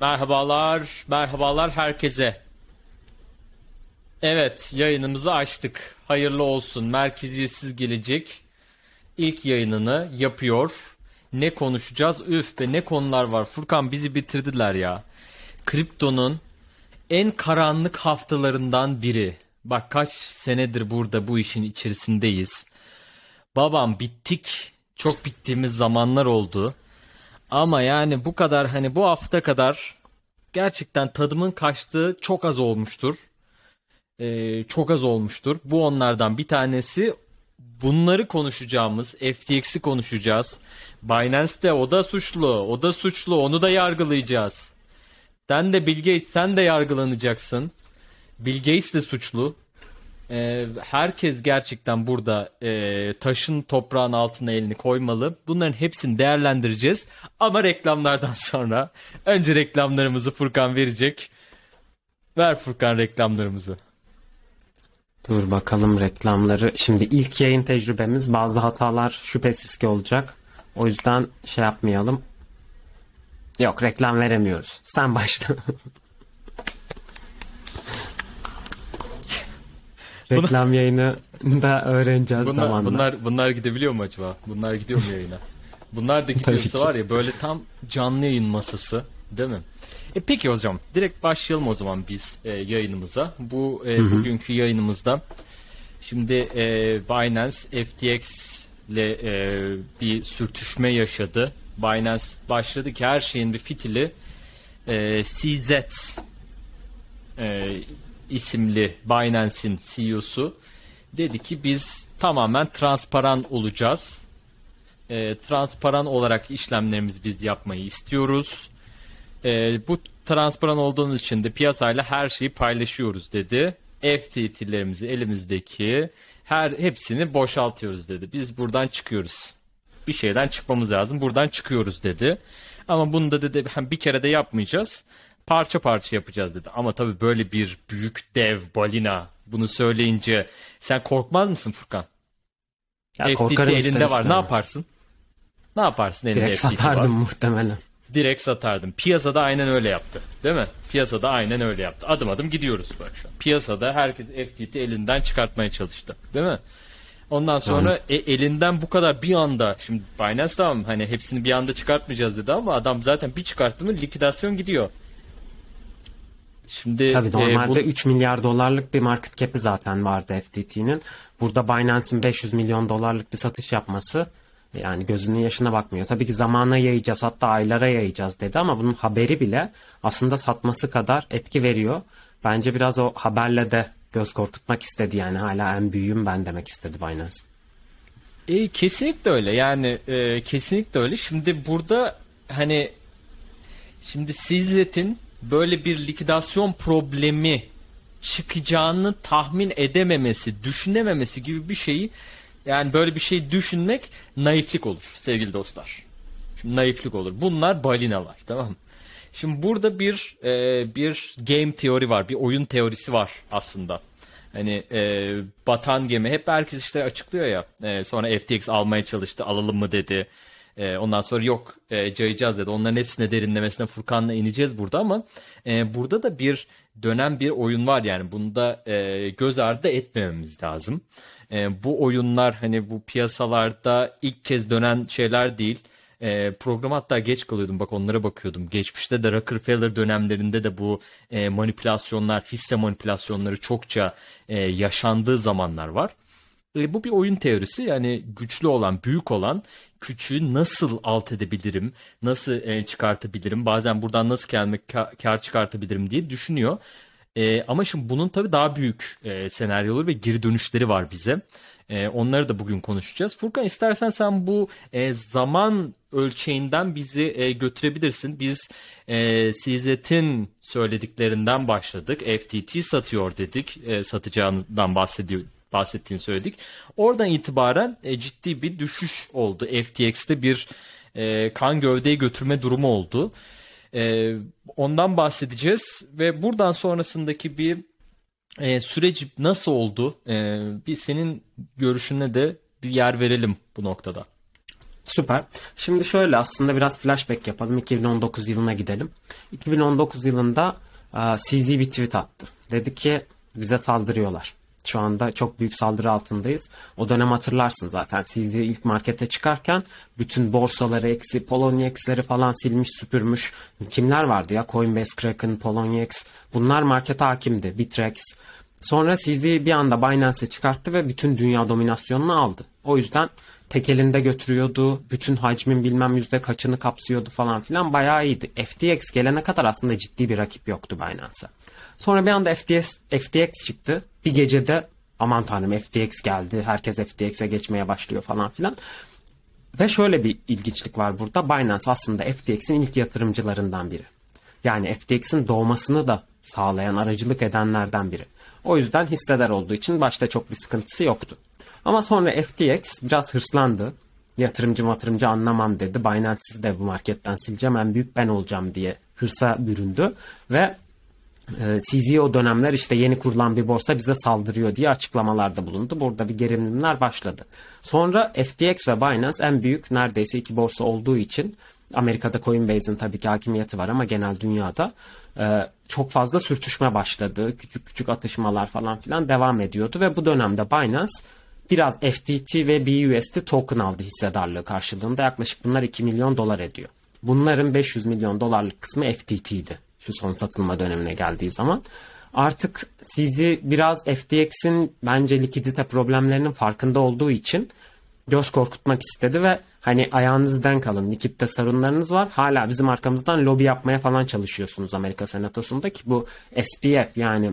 Merhabalar, merhabalar herkese. Evet, yayınımızı açtık. Hayırlı olsun. Merkeziyetsiz gelecek ilk yayınını yapıyor. Ne konuşacağız? Üf be ne konular var. Furkan bizi bitirdiler ya. Kriptonun en karanlık haftalarından biri. Bak kaç senedir burada bu işin içerisindeyiz. Babam bittik. Çok bittiğimiz zamanlar oldu. Ama yani bu kadar hani bu hafta kadar gerçekten tadımın kaçtığı çok az olmuştur. Ee, çok az olmuştur. Bu onlardan bir tanesi. Bunları konuşacağımız, FTX'i konuşacağız. Binance'de o da suçlu, o da suçlu, onu da yargılayacağız. Sen de Bill Gates, sen de yargılanacaksın. Bill Gates de suçlu. Ee, herkes gerçekten burada e, taşın toprağın altına elini koymalı. Bunların hepsini değerlendireceğiz. Ama reklamlardan sonra. Önce reklamlarımızı Furkan verecek. Ver Furkan reklamlarımızı. Dur bakalım reklamları. Şimdi ilk yayın tecrübemiz bazı hatalar şüphesiz ki olacak. O yüzden şey yapmayalım. Yok reklam veremiyoruz. Sen başla. reklam yayını da öğreneceğiz Bunlar, zamanla. bunlar, bunlar gidebiliyor mu acaba? Bunlar gidiyor mu yayına? Bunlar da gidiyorsa var ya böyle tam canlı yayın masası değil mi? E peki hocam direkt başlayalım o zaman biz e, yayınımıza. Bu e, bugünkü yayınımızda şimdi e, Binance FTX ile e, bir sürtüşme yaşadı. Binance başladı ki her şeyin bir fitili e, CZ e, isimli Binance'in CEO'su dedi ki biz tamamen transparan olacağız. E, transparan olarak işlemlerimizi biz yapmayı istiyoruz. E, bu transparan olduğumuz için de piyasayla her şeyi paylaşıyoruz dedi. FTT'lerimizi elimizdeki her hepsini boşaltıyoruz dedi. Biz buradan çıkıyoruz. Bir şeyden çıkmamız lazım. Buradan çıkıyoruz dedi. Ama bunu da dedi bir kere de yapmayacağız. Parça parça yapacağız dedi. Ama tabii böyle bir büyük dev balina bunu söyleyince sen korkmaz mısın Furkan? Ya FTT korkarım ister elinde var. Ne yaparsın? Ne yaparsın elinde Direkt FTT satardım var? muhtemelen. Direkt satardım. Piyasada aynen öyle yaptı. Değil mi? Piyasada aynen öyle yaptı. Adım adım gidiyoruz bak şu an. Piyasada herkes FTT elinden çıkartmaya çalıştı. Değil mi? Ondan sonra e, elinden bu kadar bir anda şimdi Binance tamam hani hepsini bir anda çıkartmayacağız dedi ama adam zaten bir çıkarttı mı likidasyon gidiyor. Şimdi Tabii e, normalde bu- 3 milyar dolarlık bir market cap'i zaten vardı FTT'nin. Burada Binance'in 500 milyon dolarlık bir satış yapması yani gözünün yaşına bakmıyor. Tabii ki zamana yayacağız hatta aylara yayacağız dedi ama bunun haberi bile aslında satması kadar etki veriyor. Bence biraz o haberle de göz korkutmak istedi yani hala en büyüğüm ben demek istedi Binance. E, kesinlikle öyle yani e, kesinlikle öyle. Şimdi burada hani şimdi Sizzet'in böyle bir likidasyon problemi çıkacağını tahmin edememesi, düşünememesi gibi bir şeyi yani böyle bir şey düşünmek naiflik olur sevgili dostlar. Şimdi naiflik olur. Bunlar balinalar tamam mı? Şimdi burada bir e, bir game teori var, bir oyun teorisi var aslında. Hani e, batan gemi hep herkes işte açıklıyor ya. E, sonra FTX almaya çalıştı, alalım mı dedi. E, ondan sonra yok e, cayacağız dedi. Onların hepsine derinlemesine Furkan'la ineceğiz burada ama e, burada da bir dönem bir oyun var yani. Bunu da e, göz ardı etmememiz lazım. E, bu oyunlar hani bu piyasalarda ilk kez dönen şeyler değil. E, programa hatta geç kalıyordum bak onlara bakıyordum. Geçmişte de Rockefeller dönemlerinde de bu e, manipülasyonlar, hisse manipülasyonları çokça e, yaşandığı zamanlar var. E, bu bir oyun teorisi yani güçlü olan, büyük olan küçüğü nasıl alt edebilirim, nasıl e, çıkartabilirim, bazen buradan nasıl ka- kar çıkartabilirim diye düşünüyor. E, ama şimdi bunun tabii daha büyük e, senaryoları ve geri dönüşleri var bize. E, onları da bugün konuşacağız. Furkan istersen sen bu e, zaman ölçeğinden bizi e, götürebilirsin. Biz e, CZ'in söylediklerinden başladık. FTT satıyor dedik. E, satacağından bahsediyor bahsettiğini söyledik. Oradan itibaren e, ciddi bir düşüş oldu. FTX'te bir e, kan gövdeyi götürme durumu oldu. E, ondan bahsedeceğiz ve buradan sonrasındaki bir e, süreç nasıl oldu? E, bir senin görüşüne de bir yer verelim bu noktada. Süper. Şimdi şöyle aslında biraz flashback yapalım. 2019 yılına gidelim. 2019 yılında e, CZ bir tweet attı. Dedi ki bize saldırıyorlar. Şu anda çok büyük saldırı altındayız. O dönem hatırlarsın zaten CZ ilk markete çıkarken bütün borsaları eksi, Polonieks'leri falan silmiş süpürmüş. Kimler vardı ya? Coinbase, Kraken, Poloniex. Bunlar markete hakimdi. Bitrex. Sonra CZ bir anda Binance'i çıkarttı ve bütün dünya dominasyonunu aldı. O yüzden tek elinde götürüyordu. Bütün hacmin bilmem yüzde kaçını kapsıyordu falan filan bayağı iyiydi. FTX gelene kadar aslında ciddi bir rakip yoktu Binance'a. Sonra bir anda FTX, FTX çıktı. Bir gecede aman tanrım FTX geldi. Herkes FTX'e geçmeye başlıyor falan filan. Ve şöyle bir ilginçlik var burada. Binance aslında FTX'in ilk yatırımcılarından biri. Yani FTX'in doğmasını da sağlayan, aracılık edenlerden biri. O yüzden hissedar olduğu için başta çok bir sıkıntısı yoktu. Ama sonra FTX biraz hırslandı. Yatırımcı matırımcı anlamam dedi. Binance'i de bu marketten sileceğim. En büyük ben olacağım diye hırsa büründü. Ve CZ o dönemler işte yeni kurulan bir borsa bize saldırıyor diye açıklamalarda bulundu. Burada bir gerilimler başladı. Sonra FTX ve Binance en büyük neredeyse iki borsa olduğu için Amerika'da Coinbase'in tabii ki hakimiyeti var ama genel dünyada e, çok fazla sürtüşme başladı. Küçük küçük atışmalar falan filan devam ediyordu ve bu dönemde Binance biraz FTT ve BUSD token aldı hissedarlığı karşılığında. Yaklaşık bunlar 2 milyon dolar ediyor. Bunların 500 milyon dolarlık kısmı FTT'ydi. Şu son satılma dönemine geldiği zaman. Artık sizi biraz FTX'in bence likidite problemlerinin farkında olduğu için göz korkutmak istedi ve hani ayağınızdan kalın likitte sorunlarınız var hala bizim arkamızdan lobi yapmaya falan çalışıyorsunuz Amerika Senatosu'nda ki bu SPF yani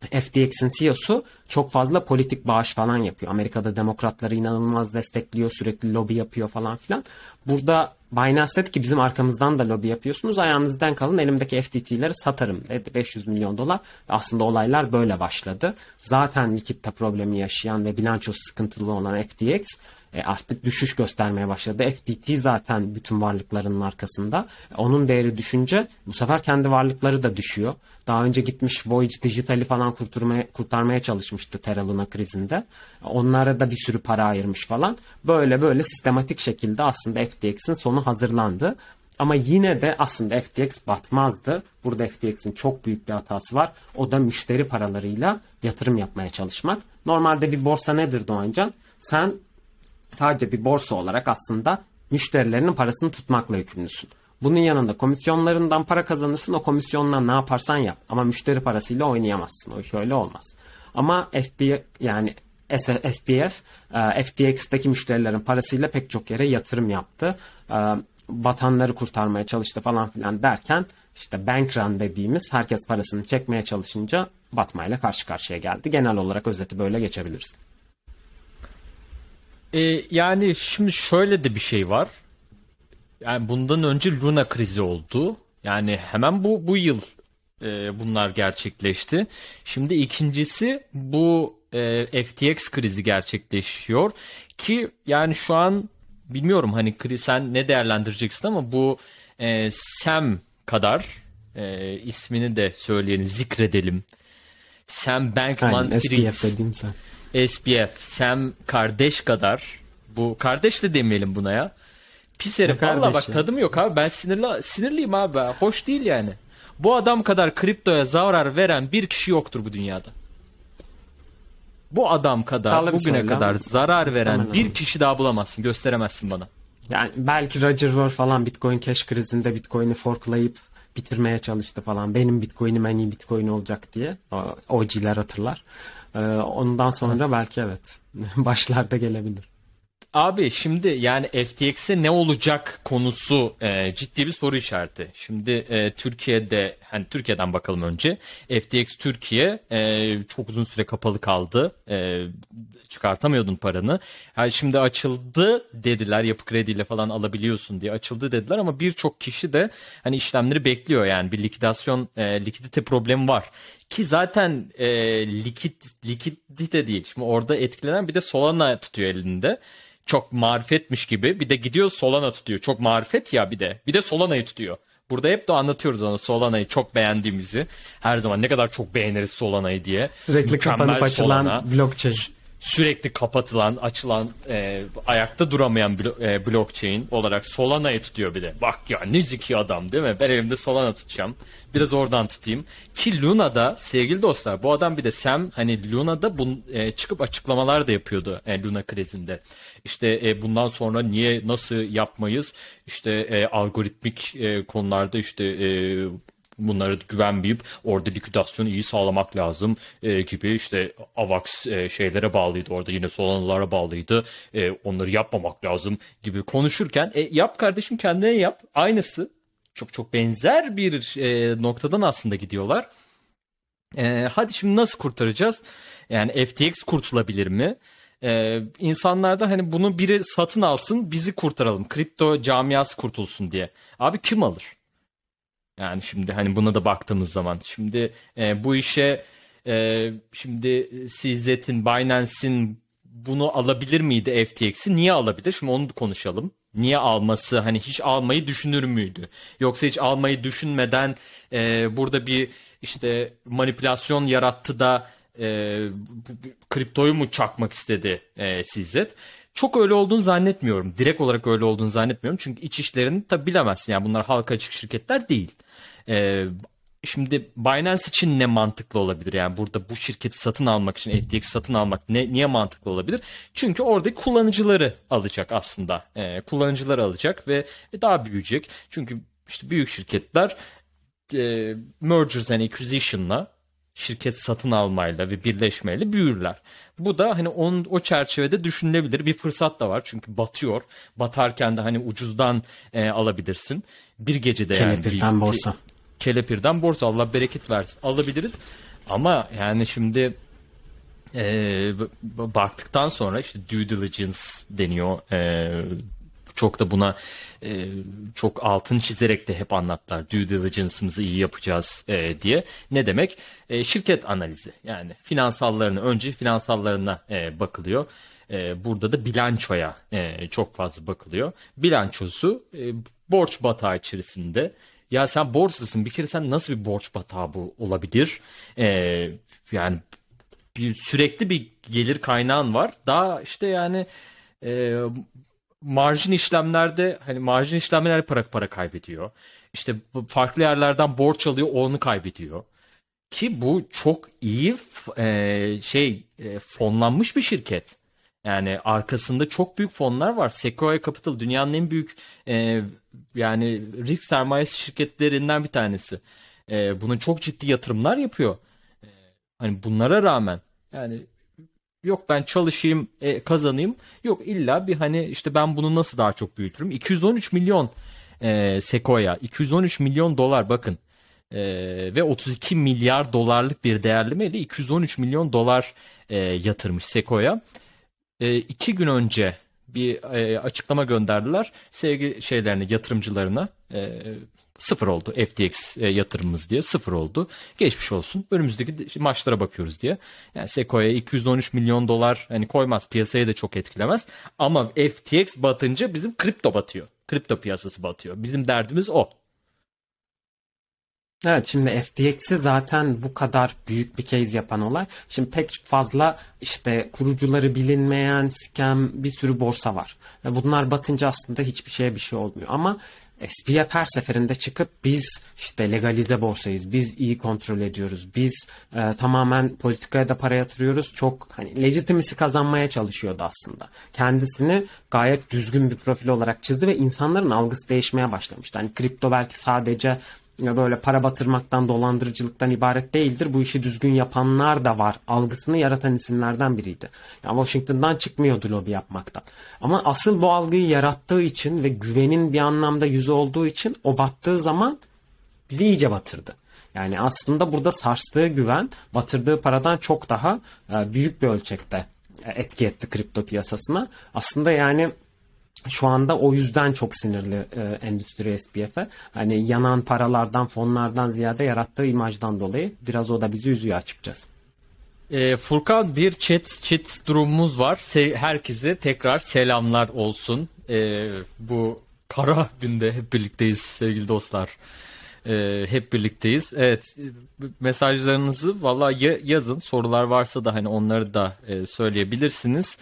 FTX'in CEO'su çok fazla politik bağış falan yapıyor. Amerika'da demokratları inanılmaz destekliyor, sürekli lobi yapıyor falan filan. Burada Binance dedi ki bizim arkamızdan da lobi yapıyorsunuz. Ayağınızdan kalın elimdeki FTT'leri satarım dedi. 500 milyon dolar. Aslında olaylar böyle başladı. Zaten likitte problemi yaşayan ve bilançosu sıkıntılı olan FTX e, artık düşüş göstermeye başladı. FTT zaten bütün varlıklarının arkasında. Onun değeri düşünce bu sefer kendi varlıkları da düşüyor. Daha önce gitmiş Voyage Digital'i falan kurtarmaya, kurtarmaya çalışmıştı Terra Luna krizinde. Onlara da bir sürü para ayırmış falan. Böyle böyle sistematik şekilde aslında FTX'in sonu hazırlandı. Ama yine de aslında FTX batmazdı. Burada FTX'in çok büyük bir hatası var. O da müşteri paralarıyla yatırım yapmaya çalışmak. Normalde bir borsa nedir Doğancan? Sen sadece bir borsa olarak aslında müşterilerinin parasını tutmakla yükümlüsün. Bunun yanında komisyonlarından para kazanırsın o komisyonla ne yaparsan yap. Ama müşteri parasıyla oynayamazsın. O şöyle olmaz. Ama FB yani SPF e, FTX'teki müşterilerin parasıyla pek çok yere yatırım yaptı. E, batanları kurtarmaya çalıştı falan filan derken işte bank run dediğimiz herkes parasını çekmeye çalışınca batmayla karşı karşıya geldi. Genel olarak özeti böyle geçebiliriz. E, yani şimdi şöyle de bir şey var. Yani bundan önce Luna krizi oldu. Yani hemen bu bu yıl e, bunlar gerçekleşti. Şimdi ikincisi bu e, FTX krizi gerçekleşiyor ki yani şu an bilmiyorum hani sen ne değerlendireceksin ama bu e, Sam kadar e, ismini de söyleyelim zikredelim. Sam Bankman-Fried. Sen. SPF, Sam kardeş kadar bu kardeş de demeyelim buna ya. Pis herif. Valla bak tadım yok abi. Ben sinirli, sinirliyim abi. Hoş değil yani. Bu adam kadar kriptoya zarar veren bir kişi yoktur bu dünyada. Bu adam kadar Tabii bugüne kadar zarar veren bir kişi daha bulamazsın. Gösteremezsin bana. Yani belki Roger Ver falan Bitcoin Cash krizinde Bitcoin'i forklayıp bitirmeye çalıştı falan. Benim Bitcoin'im en iyi Bitcoin olacak diye. O, OG'ler hatırlar. Ee, ondan sonra belki evet başlarda gelebilir. Abi şimdi yani FTX'e ne olacak konusu e, ciddi bir soru işareti. Şimdi e, Türkiye'de hani Türkiye'den bakalım önce. FTX Türkiye e, çok uzun süre kapalı kaldı. E, çıkartamıyordun paranı. Yani şimdi açıldı dediler yapı krediyle falan alabiliyorsun diye açıldı dediler ama birçok kişi de hani işlemleri bekliyor yani bir likidasyon e, likidite problemi var. Ki zaten e, likit likidite değil. Şimdi orada etkilenen bir de Solana tutuyor elinde çok marifetmiş gibi. Bir de gidiyor Solana tutuyor. Çok marifet ya bir de. Bir de Solana'yı tutuyor. Burada hep de anlatıyoruz ona Solana'yı çok beğendiğimizi. Her zaman ne kadar çok beğeniriz Solana'yı diye. Sürekli Mükemmel kapanıp açılan Solana. blockchain. Sürekli kapatılan, açılan, e, ayakta duramayan blo- e, blockchain olarak Solana'yı tutuyor bir de. Bak ya ne zeki adam değil mi? Ben elimde Solana tutacağım. Biraz oradan tutayım. Ki Luna'da sevgili dostlar bu adam bir de Sam hani Luna'da bun, e, çıkıp açıklamalar da yapıyordu e, Luna krizinde. İşte e, bundan sonra niye nasıl yapmayız? İşte e, algoritmik e, konularda işte e, bunları güvenmeyip orada liküdasyonu iyi sağlamak lazım e, gibi işte AVAX e, şeylere bağlıydı orada yine Solana'lara bağlıydı E, onları yapmamak lazım gibi konuşurken e, yap kardeşim kendine yap aynısı çok çok benzer bir e, noktadan aslında gidiyorlar. E, hadi şimdi nasıl kurtaracağız? Yani FTX kurtulabilir mi? Ee, insanlar da hani bunu biri satın alsın bizi kurtaralım. Kripto camiası kurtulsun diye. Abi kim alır? Yani şimdi hani buna da baktığımız zaman şimdi e, bu işe e, şimdi CZ'in Binance'in bunu alabilir miydi FTX'i? Niye alabilir? Şimdi onu konuşalım. Niye alması hani hiç almayı düşünür müydü? Yoksa hiç almayı düşünmeden e, burada bir işte manipülasyon yarattı da e, kriptoyu mu çakmak istedi e, CZ? Çok öyle olduğunu zannetmiyorum. Direkt olarak öyle olduğunu zannetmiyorum. Çünkü iç işlerini tabi bilemezsin. Yani bunlar halka açık şirketler değil. Ee, şimdi Binance için ne mantıklı olabilir? Yani burada bu şirketi satın almak için FTX satın almak ne niye mantıklı olabilir? Çünkü oradaki kullanıcıları alacak aslında. Ee, kullanıcıları alacak ve daha büyüyecek. Çünkü işte büyük şirketler e, mergers and acquisition'la şirket satın almayla ve birleşmeyle büyürler. Bu da hani onun o çerçevede düşünülebilir bir fırsat da var. Çünkü batıyor. Batarken de hani ucuzdan e, alabilirsin. Bir gecede yani. Kelepirden borsa. Kelepirden borsa Allah bereket versin. Alabiliriz. Ama yani şimdi e, baktıktan sonra işte due diligence deniyor. E, çok da buna e, çok altın çizerek de hep anlattılar. Due diligence'ımızı iyi yapacağız e, diye. Ne demek? E, şirket analizi. Yani finansallarını önce finansallarına e, bakılıyor. E, burada da bilançoya e, çok fazla bakılıyor. Bilançosu e, borç batağı içerisinde. Ya sen borçlısın. Bir kere sen nasıl bir borç batağı bu olabilir? E, yani bir sürekli bir gelir kaynağın var. Daha işte yani e, marjin işlemlerde hani marjin işlemler para para kaybediyor. İşte farklı yerlerden borç alıyor, onu kaybediyor. Ki bu çok iyi e, şey e, fonlanmış bir şirket. Yani arkasında çok büyük fonlar var. Sequoia Capital dünyanın en büyük e, yani risk sermayesi şirketlerinden bir tanesi. E, bunun çok ciddi yatırımlar yapıyor. E, hani bunlara rağmen yani yok ben çalışayım e, kazanayım. Yok illa bir hani işte ben bunu nasıl daha çok büyütürüm. 213 milyon e, Sequoia 213 milyon dolar bakın. E, ve 32 milyar dolarlık bir değerlemeyle 213 milyon dolar e, yatırmış Sequoia. E, iki gün önce bir e, açıklama gönderdiler. Sevgi şeylerine, yatırımcılarına e, sıfır oldu FTX e, yatırımımız diye sıfır oldu. Geçmiş olsun. Önümüzdeki de- maçlara bakıyoruz diye. Yani Sequoia 213 milyon dolar hani koymaz piyasayı da çok etkilemez. Ama FTX batınca bizim kripto batıyor. Kripto piyasası batıyor. Bizim derdimiz o. Evet şimdi FTX'i zaten bu kadar büyük bir case yapan olay. Şimdi pek fazla işte kurucuları bilinmeyen scam bir sürü borsa var. Ve bunlar batınca aslında hiçbir şeye bir şey olmuyor. Ama SPF her seferinde çıkıp biz işte legalize borsayız, biz iyi kontrol ediyoruz, biz e, tamamen politikaya da para yatırıyoruz. Çok hani legitimisi kazanmaya çalışıyordu aslında. Kendisini gayet düzgün bir profil olarak çizdi ve insanların algısı değişmeye başlamıştı. Hani kripto belki sadece böyle para batırmaktan, dolandırıcılıktan ibaret değildir. Bu işi düzgün yapanlar da var. Algısını yaratan isimlerden biriydi. Yani Washington'dan çıkmıyordu lobi yapmaktan. Ama asıl bu algıyı yarattığı için ve güvenin bir anlamda yüzü olduğu için o battığı zaman bizi iyice batırdı. Yani aslında burada sarstığı güven batırdığı paradan çok daha e, büyük bir ölçekte e, etki etti kripto piyasasına. Aslında yani şu anda o yüzden çok sinirli e, endüstri SPF'e. Hani yanan paralardan, fonlardan ziyade yarattığı imajdan dolayı biraz o da bizi üzüyor açıkçası. E, Furkan bir chat chat durumumuz var. Se- herkese tekrar selamlar olsun. E, bu kara günde hep birlikteyiz sevgili dostlar. Ee, hep birlikteyiz. Evet, mesajlarınızı valla ya- yazın. Sorular varsa da hani onları da e, söyleyebilirsiniz.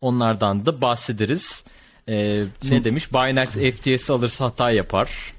Onlardan da bahsederiz. Ee, ne demiş? Binance FTS alırsa hata yapar.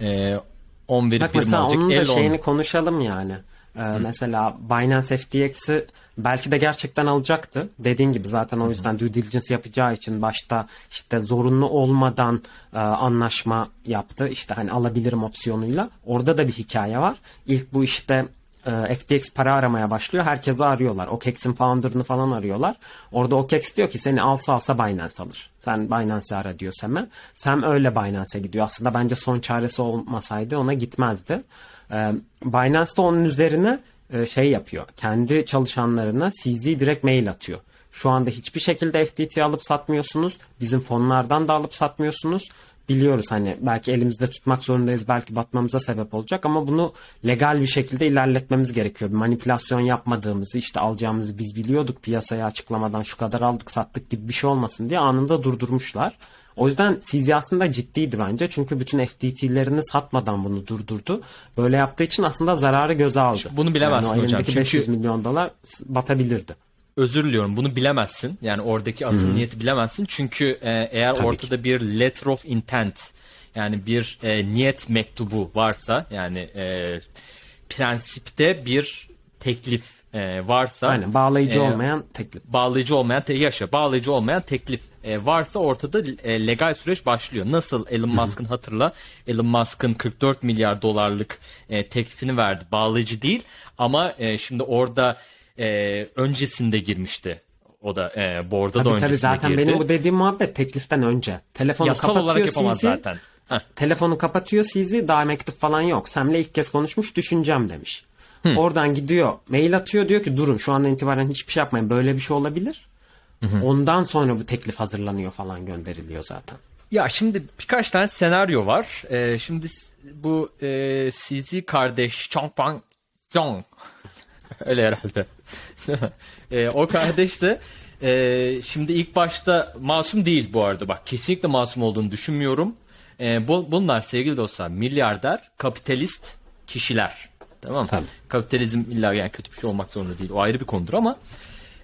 Ee, 11 Bak mesela alacak. onun da Elon. şeyini konuşalım yani. Ee, mesela Binance FTX'i belki de gerçekten alacaktı. Dediğin gibi zaten o yüzden due diligence yapacağı için başta işte zorunlu olmadan e, anlaşma yaptı. İşte hani alabilirim opsiyonuyla. Orada da bir hikaye var. İlk bu işte e, FTX para aramaya başlıyor. Herkesi arıyorlar. OKEX'in founder'ını falan arıyorlar. Orada OKEX diyor ki seni alsa alsa Binance alır. Sen Binance'i ara diyor Sam'e. Sam öyle Binance'e gidiyor. Aslında bence son çaresi olmasaydı ona gitmezdi. E, Binance de onun üzerine e, şey yapıyor. Kendi çalışanlarına CZ direkt mail atıyor. Şu anda hiçbir şekilde FTT alıp satmıyorsunuz. Bizim fonlardan da alıp satmıyorsunuz. Biliyoruz hani belki elimizde tutmak zorundayız belki batmamıza sebep olacak ama bunu legal bir şekilde ilerletmemiz gerekiyor. Manipülasyon yapmadığımızı işte alacağımızı biz biliyorduk piyasaya açıklamadan şu kadar aldık sattık gibi bir şey olmasın diye anında durdurmuşlar. O yüzden CZ aslında ciddiydi bence çünkü bütün FTT'lerini satmadan bunu durdurdu. Böyle yaptığı için aslında zararı göze aldı. Bunu bilemezsin yani hocam, çünkü- 500 milyon dolar batabilirdi. Özür diliyorum bunu bilemezsin. Yani oradaki asıl niyeti bilemezsin. Çünkü e, eğer Tabii ortada bir letter of intent yani bir e, niyet mektubu varsa yani e, prensipte bir teklif e, varsa Aynen bağlayıcı e, olmayan teklif. bağlayıcı olmayan te- yaşa bağlayıcı olmayan teklif e, varsa ortada e, legal süreç başlıyor. Nasıl Elon Musk'ın hatırla Elon Musk'ın 44 milyar dolarlık e, teklifini verdi. Bağlayıcı değil ama e, şimdi orada e, öncesinde girmişti. O da e, board'a da Tabii tabii öncesinde zaten girdi. benim bu dediğim muhabbet tekliften önce. Telefonu Yasal kapatıyor olarak yapamaz CZ. zaten. Heh. Telefonu kapatıyor CZ daha mektup falan yok. Sem'le ilk kez konuşmuş düşüneceğim demiş. Oradan gidiyor mail atıyor diyor ki durun şu andan itibaren hiçbir şey yapmayın böyle bir şey olabilir. Ondan sonra bu teklif hazırlanıyor falan gönderiliyor zaten. Ya şimdi birkaç tane senaryo var. Ee, şimdi bu e, CZ kardeş Chong Pang Jong öyle herhalde. Ee, o kardeş de e, şimdi ilk başta masum değil bu arada bak kesinlikle masum olduğunu düşünmüyorum. Ee, bu, bunlar sevgili dostlar milyarder kapitalist kişiler. Tamam mı? Tabii. Kapitalizm illa yani kötü bir şey olmak zorunda değil. O ayrı bir konudur ama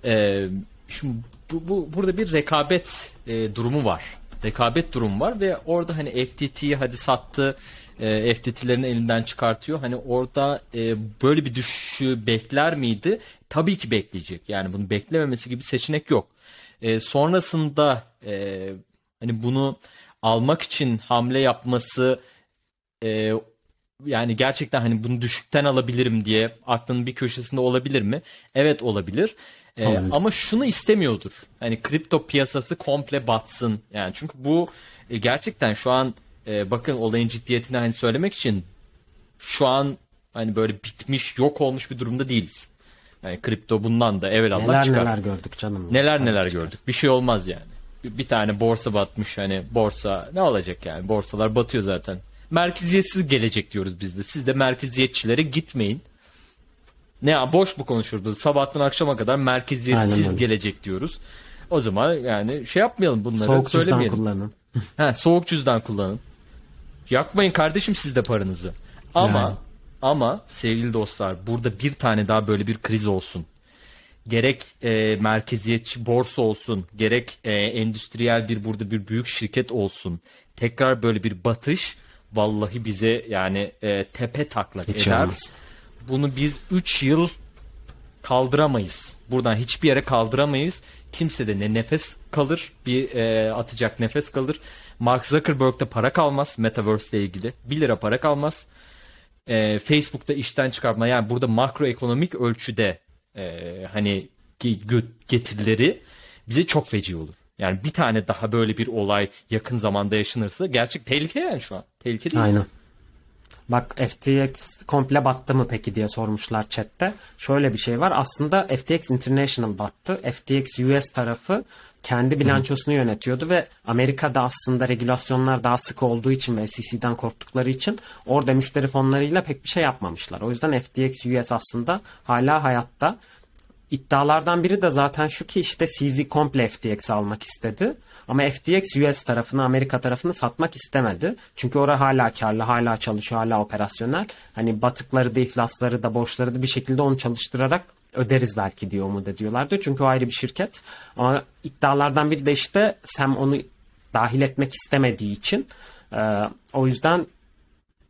e, şimdi bu, bu burada bir rekabet e, durumu var. Rekabet durumu var ve orada hani FTT'yi hadi sattı. E, FTT'lerini elinden çıkartıyor. Hani orada e, böyle bir düşüşü bekler miydi? Tabii ki bekleyecek. Yani bunu beklememesi gibi seçenek yok. E, sonrasında e, hani bunu almak için hamle yapması e, yani gerçekten hani bunu düşükten alabilirim diye aklının bir köşesinde olabilir mi? Evet olabilir. Ee, ama şunu istemiyordur. Hani kripto piyasası komple batsın. Yani çünkü bu e, gerçekten şu an e, bakın olayın ciddiyetini hani söylemek için şu an hani böyle bitmiş, yok olmuş bir durumda değiliz. Yani kripto bundan da evvel Allah çıkar. neler gördük canım. Neler Tabii neler çıkar. gördük. Bir şey olmaz yani. Bir, bir tane borsa batmış hani borsa ne olacak yani borsalar batıyor zaten. Merkeziyetsiz gelecek diyoruz biz de. Siz de merkeziyetçilere gitmeyin. Ne ya boş mu konuşurdu? Sabahtan akşama kadar merkeziyetsiz gelecek diyoruz. O zaman yani şey yapmayalım bunları Soğuk cüzdan söylemeyelim. kullanın. Ha, soğuk cüzdan kullanın. Yakmayın kardeşim siz de paranızı. Ama Yani. ama sevgili dostlar burada bir tane daha böyle bir kriz olsun. Gerek e, merkeziyetçi borsa olsun, gerek e, endüstriyel bir burada bir büyük şirket olsun. Tekrar böyle bir batış vallahi bize yani e, tepe taklak Hiç eder. olmaz. Bunu biz 3 yıl kaldıramayız. Buradan hiçbir yere kaldıramayız. Kimse de ne nefes kalır, bir e, atacak nefes kalır. Mark Zuckerberg'de para kalmaz Metaverse ile ilgili. 1 lira para kalmaz. E, Facebook'ta işten çıkartma yani burada makroekonomik ölçüde e, hani getirileri bize çok feci olur. Yani bir tane daha böyle bir olay yakın zamanda yaşanırsa gerçek tehlike yani şu an. Tehlikedeyiz. Aynen. Bak FTX komple battı mı peki diye sormuşlar chatte. Şöyle bir şey var. Aslında FTX International battı. FTX US tarafı kendi bilançosunu yönetiyordu ve Amerika'da aslında regülasyonlar daha sık olduğu için ve SEC'den korktukları için orada müşteri fonlarıyla pek bir şey yapmamışlar. O yüzden FTX US aslında hala hayatta. iddialardan biri de zaten şu ki işte CZ komple FTX almak istedi. Ama FTX US tarafını Amerika tarafını satmak istemedi. Çünkü orada hala karlı, hala çalışıyor, hala operasyonel. Hani batıkları da iflasları da borçları da bir şekilde onu çalıştırarak öderiz belki diye umut ediyorlardı. Çünkü o ayrı bir şirket. Ama iddialardan biri de işte Sam onu dahil etmek istemediği için e, o yüzden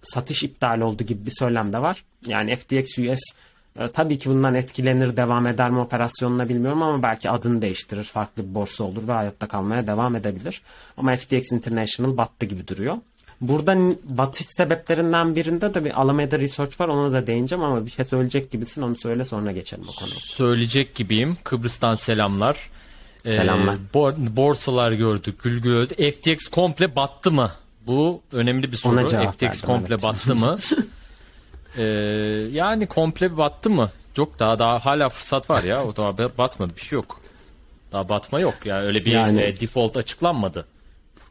satış iptal oldu gibi bir söylem de var. Yani FTX US e, tabii ki bundan etkilenir, devam eder mi operasyonuna bilmiyorum ama belki adını değiştirir, farklı bir borsa olur ve hayatta kalmaya devam edebilir. Ama FTX International battı gibi duruyor. Burada batış sebeplerinden birinde de bir Alameda Research var ona da değineceğim ama bir şey söyleyecek gibisin onu söyle sonra geçelim o konuya. Söyleyecek gibiyim. Kıbrıs'tan selamlar. Ee, Selamlar. bo- borsalar gördük, gül gül öldü. FTX komple battı mı? Bu önemli bir soru. Ona cevap FTX verdim, komple evet. battı mı? Ee, yani komple battı mı? Yok daha daha hala fırsat var ya. O da batmadı bir şey yok. Daha batma yok. Yani öyle bir Yani- e, default açıklanmadı.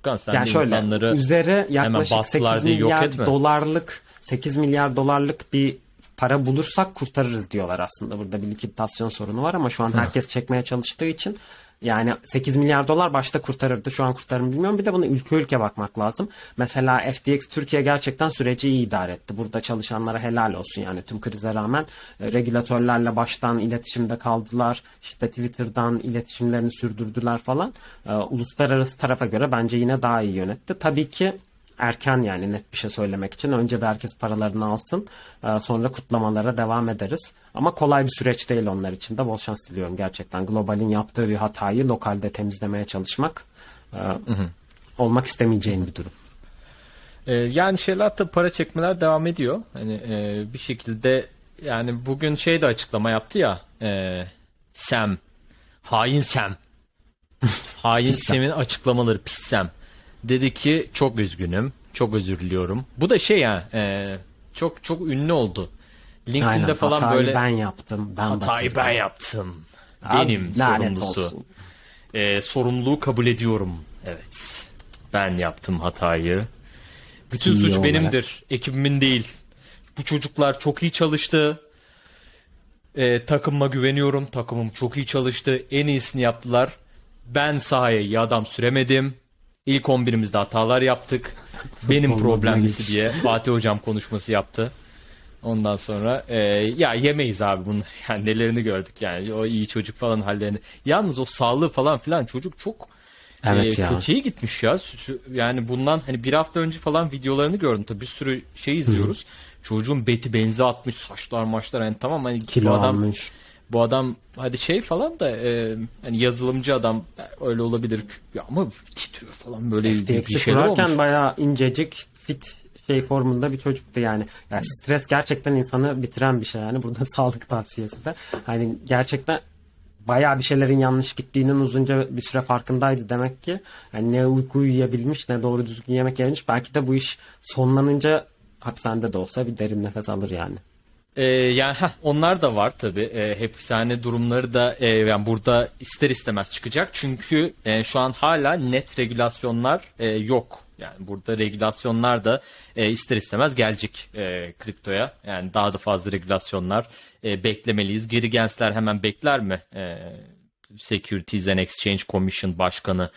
Furkan sen Yani de şöyle insanları üzere yaklaşık bastılar 8 diye yok milyar dolarlık 8 milyar dolarlık bir para bulursak kurtarırız diyorlar aslında. Burada bir likitasyon sorunu var ama şu an herkes çekmeye çalıştığı için yani 8 milyar dolar başta kurtarırdı. Şu an kurtarır mı bilmiyorum. Bir de buna ülke ülke bakmak lazım. Mesela FTX Türkiye gerçekten süreci iyi idare etti. Burada çalışanlara helal olsun yani tüm krize rağmen e, regülatörlerle baştan iletişimde kaldılar. İşte Twitter'dan iletişimlerini sürdürdüler falan. E, uluslararası tarafa göre bence yine daha iyi yönetti. Tabii ki erken yani net bir şey söylemek için. Önce bir herkes paralarını alsın. e, Sonra kutlamalara devam ederiz. Ama kolay bir süreç değil onlar için de. Bol şans diliyorum gerçekten. Global'in yaptığı bir hatayı lokalde temizlemeye çalışmak e, olmak istemeyeceğin bir durum. Ee, yani şeyler tabii para çekmeler devam ediyor. Hani e, bir şekilde yani bugün şey de açıklama yaptı ya e, Sam hain Sam hain Sam'in açıklamaları pis Sam dedi ki çok üzgünüm çok özür diliyorum. Bu da şey ya e, çok çok ünlü oldu. LinkedIn'de Aynen, falan hatayı böyle ben yaptım. Ben hatayı batırdım. ben yaptım. Abi, Benim lanet sorumlusu. E, sorumluluğu kabul ediyorum. Evet. Ben yaptım hatayı. Bütün CEO suç olarak. benimdir. Ekibimin değil. Bu çocuklar çok iyi çalıştı. E, takımıma güveniyorum. Takımım çok iyi çalıştı. En iyisini yaptılar. Ben sahaya iyi adam süremedim. İlk 11'imizde hatalar yaptık. Benim problemlisi ilginç. diye Fatih Hocam konuşması yaptı. Ondan sonra e, ya yemeyiz abi bunu. Yani nelerini gördük yani o iyi çocuk falan hallerini. Yalnız o sağlığı falan filan çocuk çok Evet e, ya. kötüye gitmiş ya. Yani bundan hani bir hafta önce falan videolarını gördüm. Tabii bir sürü şey izliyoruz. Çocuğun beti benzi atmış saçlar maçlar yani tamam hani Kilo adam almış. Bu adam hadi şey falan da e, hani yazılımcı adam e, öyle olabilir ya ama titriyor falan böyle bir, bir FTX'i şeyler kurarken olmuş. bayağı incecik fit şey formunda bir çocuktu yani. yani stres gerçekten insanı bitiren bir şey yani. Burada sağlık tavsiyesi de. Hani gerçekten bayağı bir şeylerin yanlış gittiğinin uzunca bir süre farkındaydı demek ki. Yani ne uyku uyuyabilmiş ne doğru düzgün yemek yemiş. Belki de bu iş sonlanınca hapishanede de olsa bir derin nefes alır yani. Ee, yani heh, onlar da var tabi. E, hapishane durumları da e, yani burada ister istemez çıkacak. Çünkü e, şu an hala net regülasyonlar e, yok. Yani burada regülasyonlar da e, ister istemez gelecek e, kriptoya. Yani daha da fazla regülasyonlar e, beklemeliyiz. Geri Gensler hemen bekler mi? E, Securities and Exchange Commission Başkanı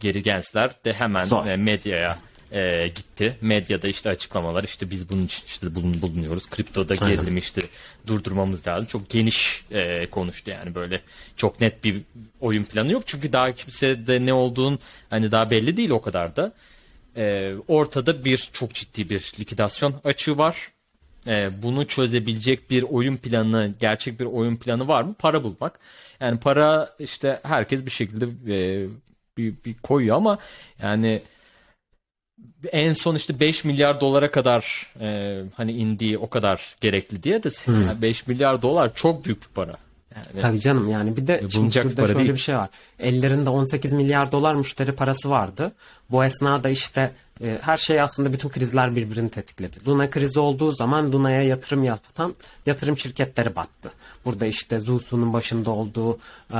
Geri Gensler de hemen Zor. e, medyaya e, gitti. Medyada işte açıklamalar işte biz bunun için işte bulun, bulunuyoruz. Kriptoda Aynen. gerilimi işte durdurmamız lazım. Çok geniş e, konuştu yani böyle çok net bir oyun planı yok. Çünkü daha kimse de ne olduğun hani daha belli değil o kadar da. E, ortada bir çok ciddi bir likidasyon açığı var. E, bunu çözebilecek bir oyun planı, gerçek bir oyun planı var mı? Para bulmak. Yani para işte herkes bir şekilde e, bir, bir koyuyor ama yani en son işte 5 milyar dolara kadar e, hani indiği o kadar gerekli diye de yani 5 milyar dolar çok büyük bir para. Yani Tabii canım yani bir de şimdi bulunacak şurada para şöyle değil. bir şey var. Ellerinde 18 milyar dolar müşteri parası vardı. Bu esnada işte e, her şey aslında bütün krizler birbirini tetikledi. Luna krizi olduğu zaman Luna'ya yatırım yapan yatırım şirketleri battı. Burada işte Zulsu'nun başında olduğu e,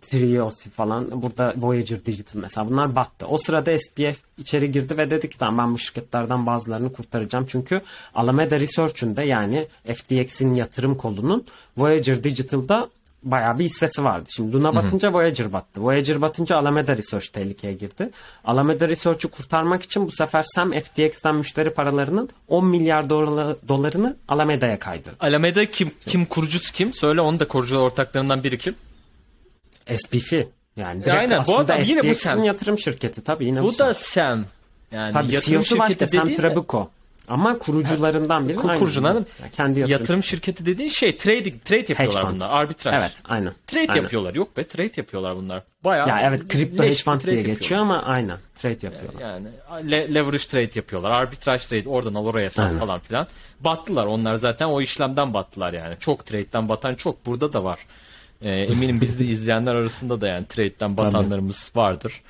Triosi falan burada Voyager Digital mesela bunlar battı. O sırada SPF içeri girdi ve dedi ki tamam ben bu şirketlerden bazılarını kurtaracağım. Çünkü Alameda Research'ün de yani FTX'in yatırım kolunun Voyager Digital'da bayağı bir hissesi vardı. Şimdi Luna batınca Voyager battı. Voyager batınca Alameda Research tehlikeye girdi. Alameda Research'ü kurtarmak için bu sefer Sam FTX'ten müşteri paralarının 10 milyar dolar- dolarını Alameda'ya kaydırdı. Alameda kim kim kurucusu kim? Söyle onu da kurucu ortaklarından biri kim? SPF yani direkt aynen. Bu aslında adam yine bu Sam. yatırım şirketi tabii yine bu, Bu da Sam. Yani Tabii yatırım CEO'su başka şirketi Sam Trabucco. Ama kurucularından biri. Ku- aynı kurucuların Yani kendi yatırım. yatırım şirketi dediğin şey trading trade yapıyorlar fund. bunlar. Arbitraj. Evet aynen. Trade aynen. yapıyorlar. Yok be trade yapıyorlar bunlar. Bayağı Ya evet kripto hedge fund diye yapıyorlar. geçiyor ama aynen trade yapıyorlar. Yani le- leverage trade yapıyorlar. Arbitraj trade oradan al oraya sat Aynen. falan filan. Battılar onlar zaten o işlemden battılar yani. Çok trade'den batan çok. Burada da var. Ee, eminim bizde izleyenler arasında da yani trade'den batanlarımız vardır.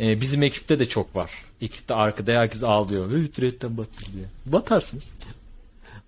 Ee, bizim ekipte de çok var. Ekipte arkada herkes ağlıyor. Hey, trade'den battı diye. Batarsınız.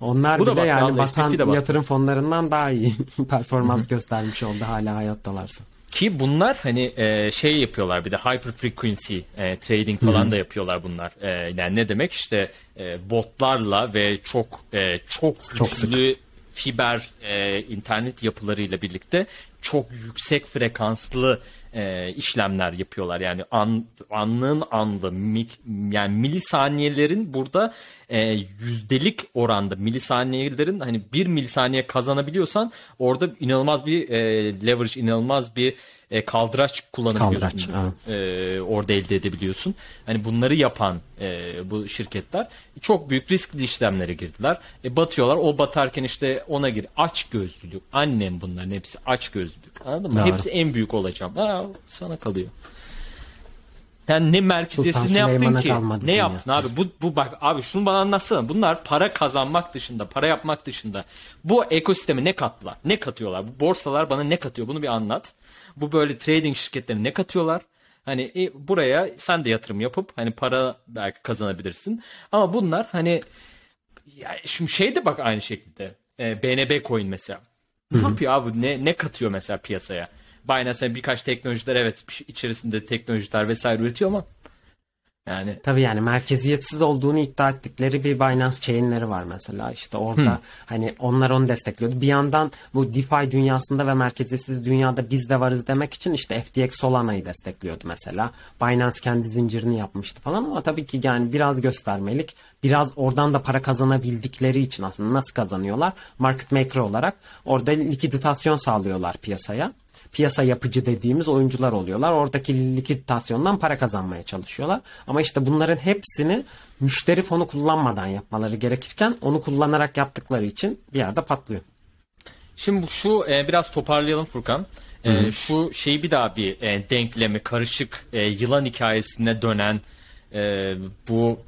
Onlar Bu bile bak, yani batan de yatırım fonlarından daha iyi performans göstermiş oldu hala hayattalarsa. Ki bunlar hani e, şey yapıyorlar bir de hyper frequency e, trading falan da yapıyorlar bunlar. E, yani ne demek işte e, botlarla ve çok e, çok Çok güçlü fiber e, internet yapılarıyla birlikte çok yüksek frekanslı e, işlemler yapıyorlar. Yani an, anlığın anda mik- yani milisaniyelerin burada e, yüzdelik oranda milisaniyelerin hani bir milisaniye kazanabiliyorsan orada inanılmaz bir e, leverage inanılmaz bir e, kaldıraç kullanabiliyorsun. Kaldıraç, E, orada elde edebiliyorsun. Hani bunları yapan e, bu şirketler çok büyük riskli işlemlere girdiler. E, batıyorlar. O batarken işte ona gir. Aç gözlülük. Annem bunların hepsi aç gözlülük. Anladın mı? Doğru. Hepsi en büyük olacağım. Aa, sana kalıyor. Yani ne merkeziyetsiz ne yaptın ki? Ne yaptın abi? Bu, bu bak abi şunu bana anlatsana. Bunlar para kazanmak dışında, para yapmak dışında bu ekosisteme ne kattılar? Ne katıyorlar? Bu borsalar bana ne katıyor? Bunu bir anlat. Bu böyle trading şirketleri ne katıyorlar? Hani e, buraya sen de yatırım yapıp hani para belki kazanabilirsin. Ama bunlar hani ya şimdi şey de bak aynı şekilde. E, BNB coin mesela. Ne yapıyor abi? Ne, ne katıyor mesela piyasaya? Binance'e birkaç teknolojiler evet şey- içerisinde teknolojiler vesaire üretiyor ama yani Tabii yani merkeziyetsiz olduğunu iddia ettikleri bir Binance chain'leri var mesela. İşte orada hani onlar onu destekliyordu. Bir yandan bu DeFi dünyasında ve merkeziyetsiz dünyada biz de varız demek için işte FTX Solana'yı destekliyordu mesela. Binance kendi zincirini yapmıştı falan ama tabii ki yani biraz göstermelik. Biraz oradan da para kazanabildikleri için aslında nasıl kazanıyorlar? Market maker olarak orada likiditasyon sağlıyorlar piyasaya piyasa yapıcı dediğimiz oyuncular oluyorlar. Oradaki likiditasyondan para kazanmaya çalışıyorlar. Ama işte bunların hepsini müşteri fonu kullanmadan yapmaları gerekirken onu kullanarak yaptıkları için bir yerde patlıyor. Şimdi şu e, biraz toparlayalım Furkan. E, şu şeyi bir daha bir e, denklemi karışık e, yılan hikayesine dönen e, bu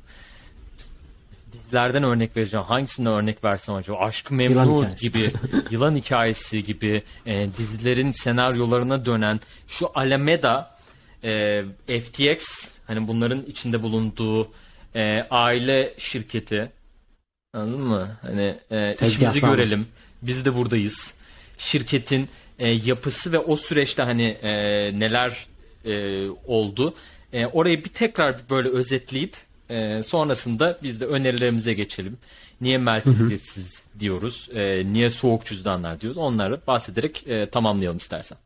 dizilerden örnek vereceğim. Hangisinden örnek versem acaba? Aşk-ı Yılan Memnu hikayesi. gibi, yılan hikayesi gibi e, dizilerin senaryolarına dönen şu Alameda e, FTX hani bunların içinde bulunduğu e, aile şirketi Anladın mı? Hani e, işimizi sağlam. görelim. Biz de buradayız. Şirketin e, yapısı ve o süreçte hani e, neler e, oldu. E, orayı bir tekrar böyle özetleyip e, sonrasında biz de önerilerimize geçelim. Niye merkeziyetsiz diyoruz? E, niye soğuk cüzdanlar diyoruz? Onları bahsederek e, tamamlayalım istersen.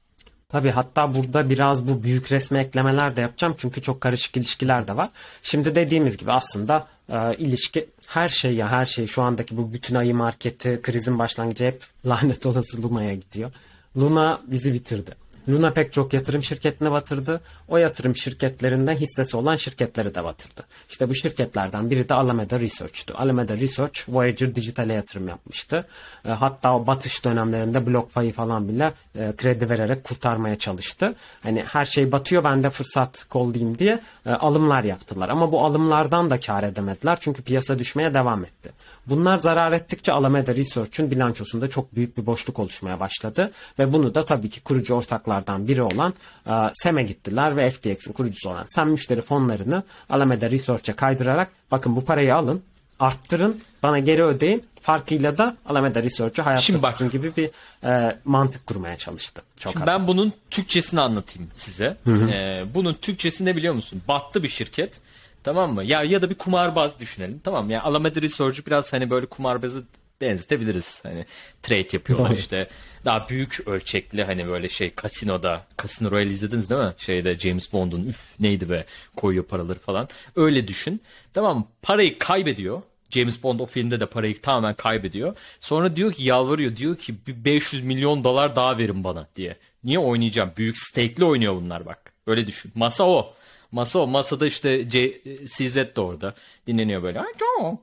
Tabii hatta burada biraz bu büyük resme eklemeler de yapacağım çünkü çok karışık ilişkiler de var. Şimdi dediğimiz gibi aslında e, ilişki her şey ya her şey şu andaki bu bütün ayı marketi krizin başlangıcı hep lanet olası Luna'ya gidiyor. Luna bizi bitirdi. Luna pek çok yatırım şirketine batırdı. O yatırım şirketlerinden hissesi olan şirketleri de batırdı. İşte bu şirketlerden biri de Alameda Research'tu. Alameda Research Voyager Digital'e yatırım yapmıştı. E, hatta o batış dönemlerinde BlockFi'yi falan bile e, kredi vererek kurtarmaya çalıştı. Hani her şey batıyor ben de fırsat kollayayım diye e, alımlar yaptılar. Ama bu alımlardan da kar edemediler çünkü piyasa düşmeye devam etti. Bunlar zarar ettikçe Alameda Research'ün bilançosunda çok büyük bir boşluk oluşmaya başladı ve bunu da tabii ki kurucu ortaklardan biri olan e, Sem'e gittiler ve FTX'in kurucusu olan Sem müşteri fonlarını Alameda Research'e kaydırarak bakın bu parayı alın arttırın bana geri ödeyin farkıyla da Alameda Research'ı hayatta Şimdi bak. tutun gibi bir e, mantık kurmaya çalıştı. Çok Şimdi ben bunun Türkçesini anlatayım size. Ee, bunun Türkçesi ne biliyor musun? Battı bir şirket. Tamam mı? Ya ya da bir kumarbaz düşünelim. Tamam mı? Ya Alameda Research'ı biraz hani böyle kumarbazı benzetebiliriz. Hani trade yapıyorlar Doğru. işte. Daha büyük ölçekli hani böyle şey kasinoda. Casino Royale izlediniz değil mi? Şeyde James Bond'un üf neydi be koyuyor paraları falan. Öyle düşün. Tamam? Parayı kaybediyor. James Bond o filmde de parayı tamamen kaybediyor. Sonra diyor ki yalvarıyor diyor ki bir 500 milyon dolar daha verin bana diye. Niye oynayacağım? Büyük stake'li oynuyor bunlar bak. Öyle düşün. Masa o. Masa o. Masada işte C, CZ de orada. Dinleniyor böyle.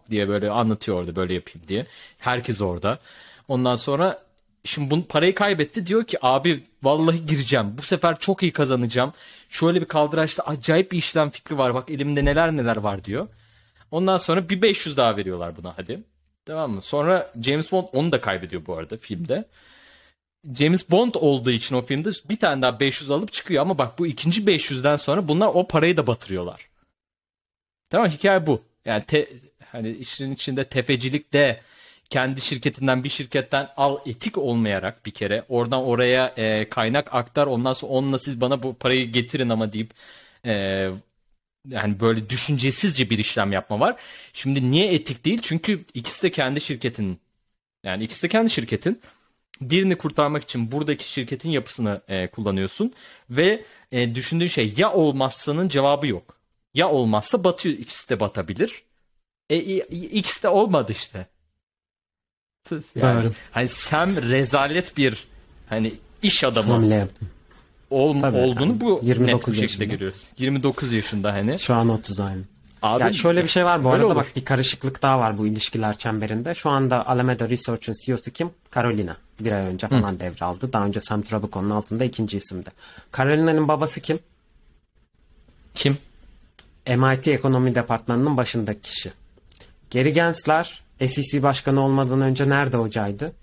Diye böyle anlatıyor orada böyle yapayım diye. Herkes orada. Ondan sonra şimdi bunu parayı kaybetti. Diyor ki abi vallahi gireceğim. Bu sefer çok iyi kazanacağım. Şöyle bir kaldıraçta acayip bir işlem fikri var. Bak elimde neler neler var diyor. Ondan sonra bir 500 daha veriyorlar buna hadi. Tamam mı? Sonra James Bond onu da kaybediyor bu arada filmde. James Bond olduğu için o filmde bir tane daha 500 alıp çıkıyor ama bak bu ikinci 500'den sonra bunlar o parayı da batırıyorlar. Tamam hikaye bu. Yani te, hani işin içinde tefecilik de kendi şirketinden bir şirketten al etik olmayarak bir kere oradan oraya e, kaynak aktar ondan sonra onunla siz bana bu parayı getirin ama deyip e, yani böyle düşüncesizce bir işlem yapma var. Şimdi niye etik değil? Çünkü ikisi de kendi şirketin yani ikisi de kendi şirketin birini kurtarmak için buradaki şirketin yapısını e, kullanıyorsun ve e, düşündüğün şey ya olmazsanın cevabı yok. Ya olmazsa batıyor ikisi de batabilir. E, ikisi de olmadı işte. Yani, Doğru. Hani Sam rezalet bir hani iş adamı Hamle yaptım. ol, Tabii, olduğunu yani bu 29 net bir şekilde yaşında. görüyoruz. 29 yaşında hani. Şu an 30 aynı. Abi, Ya şöyle bir şey var bu arada olur. bak bir karışıklık daha var bu ilişkiler çemberinde. Şu anda Alameda Research'ın CEO'su kim? Carolina. Bir ay önce falan devraldı. Daha önce Sam Trabuco'nun altında ikinci isimdi. Carolina'nın babası kim? Kim? MIT Ekonomi Departmanı'nın başındaki kişi. Gary Gensler SEC başkanı olmadan önce nerede hocaydı?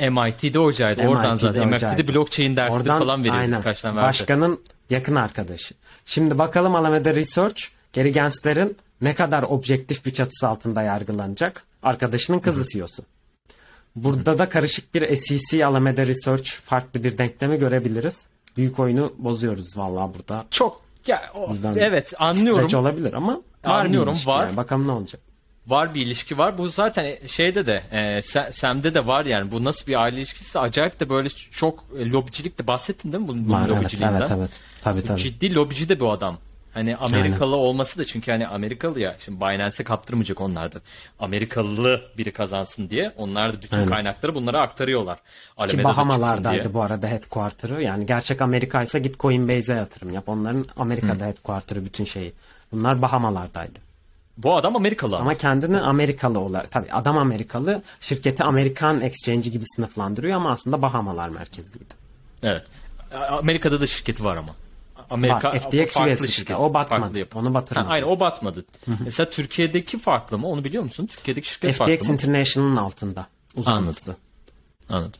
MIT'de hocaydı. Oradan MIT'de zaten. MIT'de hocaydı. blockchain dersi falan veriyordu. aynen. Başkanın yakın arkadaşı. Şimdi bakalım Alameda Research Gary Gensler'in ne kadar objektif bir çatısı altında yargılanacak? Arkadaşının kızı CEO'su. Burada da karışık bir SEC Alameda Research farklı bir denklemi görebiliriz. Büyük oyunu bozuyoruz vallahi burada. Çok ya o- Bizden evet anlıyorum. Olabilir ama var Anlıyorum, var. yani. Bakalım ne olacak. Var bir ilişki var. Bu zaten şeyde de e, Sa- Sam'de de var yani. Bu nasıl bir aile ilişkisi? Acayip de böyle çok e, lobicilik de bahsettin değil mi bunun, bunun Var, lobiciliğinden? evet, evet. Tabii, tabii. Ciddi lobici de bu adam. Hani Amerikalı olması da çünkü hani Amerikalı ya şimdi Binance'e kaptırmayacak onlar da. Amerikalı biri kazansın diye onlar da bütün Aynen. kaynakları bunlara aktarıyorlar. Ki Alameda'da diye. Bahamalardaydı bu arada headquarter'ı. Yani gerçek Amerika ise git Coinbase'e yatırım yap. Onların Amerika'da headquarter'ı bütün şeyi. Bunlar Bahamalardaydı. Bu adam Amerikalı ama. Kendini Amerikalı olarak tabii adam Amerikalı şirketi Amerikan Exchange'i gibi sınıflandırıyor ama aslında Bahamalar merkezliydi. Evet. Amerika'da da şirketi var ama. Amerika Var, FTX farklı şirket, O batmadı. farklı yapı. Onu batırmadı. Ha, aynen o batmadı. Mesela Türkiye'deki farklı mı? Onu biliyor musun? Türkiye'deki şirket FTX farklı mı? International'ın altında uzantılı. Anladım.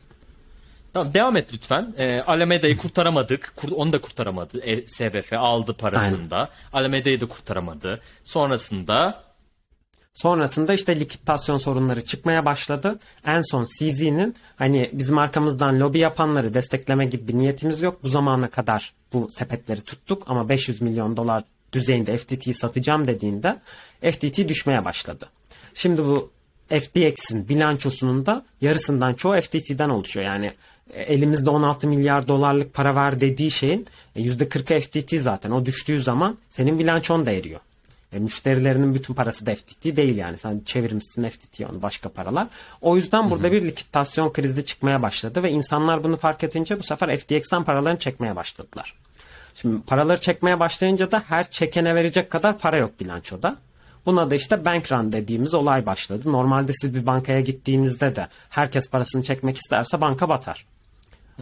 Tamam devam et lütfen. Ee, Alameda'yı kurtaramadık. Kur- onu da kurtaramadı. E, SBF aldı parasını da. Alameda'yı da kurtaramadı. Sonrasında Sonrasında işte likidasyon sorunları çıkmaya başladı. En son CZ'nin hani bizim arkamızdan lobi yapanları destekleme gibi bir niyetimiz yok. Bu zamana kadar bu sepetleri tuttuk ama 500 milyon dolar düzeyinde FTT'yi satacağım dediğinde FTT düşmeye başladı. Şimdi bu FTX'in bilançosunun da yarısından çoğu FTT'den oluşuyor. Yani e, elimizde 16 milyar dolarlık para var dediği şeyin e, %40'ı FTT zaten. O düştüğü zaman senin bilançon da eriyor. E, müşterilerinin bütün parası da FTT değil yani. Sen çevirmişsin FTT'ye onu başka paralar. O yüzden burada bir likidasyon krizi çıkmaya başladı ve insanlar bunu fark edince bu sefer FTX'ten paralarını çekmeye başladılar. Şimdi paraları çekmeye başlayınca da her çekene verecek kadar para yok bilançoda. Buna da işte bank run dediğimiz olay başladı. Normalde siz bir bankaya gittiğinizde de herkes parasını çekmek isterse banka batar.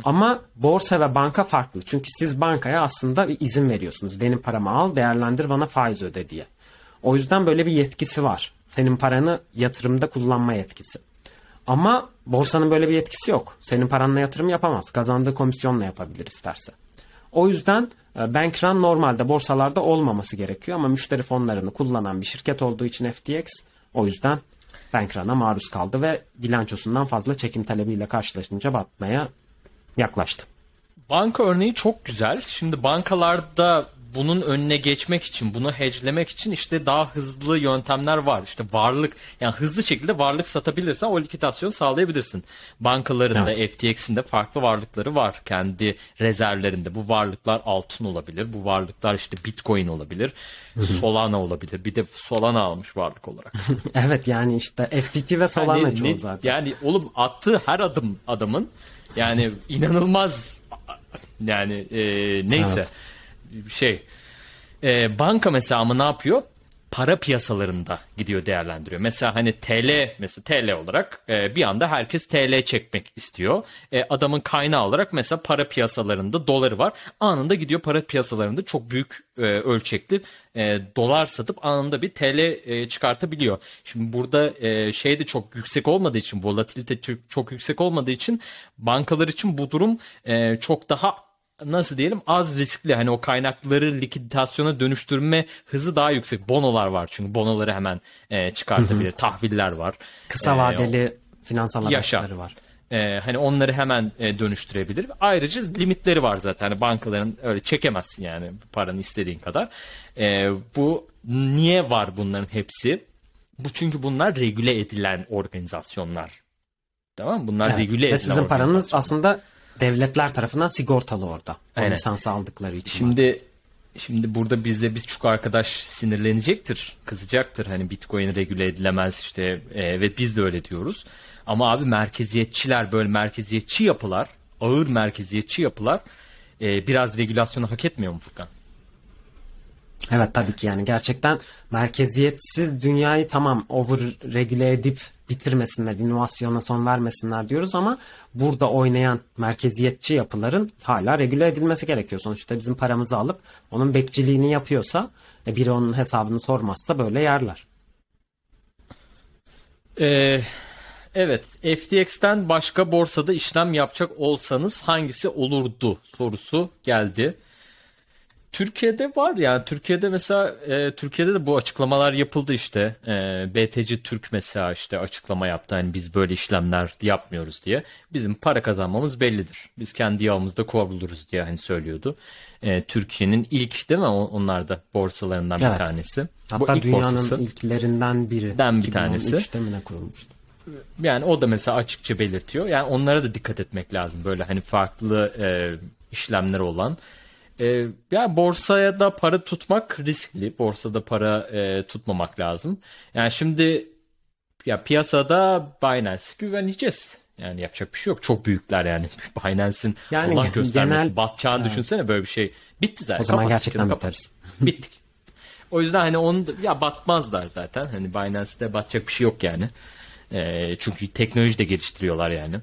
Ama borsa ve banka farklı. Çünkü siz bankaya aslında bir izin veriyorsunuz. Benim paramı al, değerlendir, bana faiz öde diye. O yüzden böyle bir yetkisi var. Senin paranı yatırımda kullanma yetkisi. Ama borsanın böyle bir yetkisi yok. Senin paranla yatırım yapamaz. Kazandığı komisyonla yapabilir isterse. O yüzden e, bank run normalde borsalarda olmaması gerekiyor ama müşteri fonlarını kullanan bir şirket olduğu için FTX O yüzden bank run'a maruz kaldı ve bilançosundan fazla çekim talebiyle karşılaşınca batmaya yaklaştı. Banka örneği çok güzel. Şimdi bankalarda bunun önüne geçmek için, bunu hedgelemek için işte daha hızlı yöntemler var. İşte varlık, yani hızlı şekilde varlık satabilirsen o likitasyonu sağlayabilirsin. Bankaların da FTX'in de farklı varlıkları var kendi rezervlerinde. Bu varlıklar altın olabilir, bu varlıklar işte Bitcoin olabilir, Solana olabilir. Bir de Solana almış varlık olarak. evet yani işte FTT ve Solana Yani, çoğu zaten. yani oğlum attığı her adım adamın yani inanılmaz yani e, neyse şey e, banka mesela ama ne yapıyor? Para piyasalarında gidiyor değerlendiriyor. Mesela hani TL mesela TL olarak e, bir anda herkes TL çekmek istiyor. E, adamın kaynağı olarak mesela para piyasalarında doları var. Anında gidiyor para piyasalarında çok büyük e, ölçekli e, dolar satıp anında bir TL e, çıkartabiliyor. Şimdi burada e, şey de çok yüksek olmadığı için volatilite çok, çok yüksek olmadığı için bankalar için bu durum e, çok daha nasıl diyelim az riskli hani o kaynakları likiditasyona dönüştürme hızı daha yüksek. Bonolar var çünkü bonoları hemen e, çıkartabilir. Tahviller var. Kısa E, vadeli finansal Yaşa. araçları var. e, hani onları hemen e, dönüştürebilir. Ayrıca limitleri var zaten. Hani bankaların öyle çekemezsin yani paranı istediğin kadar. E, bu niye var bunların hepsi? Bu çünkü bunlar regüle edilen organizasyonlar. Tamam mı? Bunlar Evet. regüle Ve edilen sizin paranız organizasyonlar. aslında devletler tarafından sigortalı orada. O Aynen. lisansı aldıkları için. Şimdi şimdi burada bizde biz çok arkadaş sinirlenecektir, kızacaktır. Hani Bitcoin regüle edilemez işte e, ve biz de öyle diyoruz. Ama abi merkeziyetçiler böyle merkeziyetçi yapılar, ağır merkeziyetçi yapılar e, biraz regülasyonu hak etmiyor mu Furkan? Evet tabii ki yani gerçekten merkeziyetsiz dünyayı tamam over regüle edip bitirmesinler, inovasyona son vermesinler diyoruz ama burada oynayan merkeziyetçi yapıların hala regüle edilmesi gerekiyor. Sonuçta bizim paramızı alıp onun bekçiliğini yapıyorsa e, biri onun hesabını sormazsa böyle yerler. Ee, evet, FTX'ten başka borsada işlem yapacak olsanız hangisi olurdu sorusu geldi. Türkiye'de var yani Türkiye'de mesela e, Türkiye'de de bu açıklamalar yapıldı işte e, BTC Türk mesela işte açıklama yaptı hani biz böyle işlemler yapmıyoruz diye bizim para kazanmamız bellidir biz kendi yağımızda kovuluruz diye hani söylüyordu E, Türkiye'nin ilk değil mi onlar da borsalarından bir Evet. tanesi Hatta bu ilk dünyanın borsası ilklerinden biri. Den bir tanesi. 2013'te mi ne kurulmuştu? yani o da mesela açıkça belirtiyor. Yani onlara da dikkat etmek lazım. Böyle hani farklı e, işlemler olan. E, yani borsaya da para tutmak riskli. Borsada para e, tutmamak lazım. Yani şimdi ya piyasada Binance güveneceğiz. Yani yapacak bir şey yok. Çok büyükler yani. Binance'in Yani Allah göstermesin genel- batacağını düşünsene böyle bir şey. Bitti zaten. O zaman Kapat gerçekten dükkanı, biteriz. Bittik. O yüzden hani onu ya batmazlar zaten. Hani Binance'de batacak bir şey yok yani. Ee, çünkü teknoloji de geliştiriyorlar yani.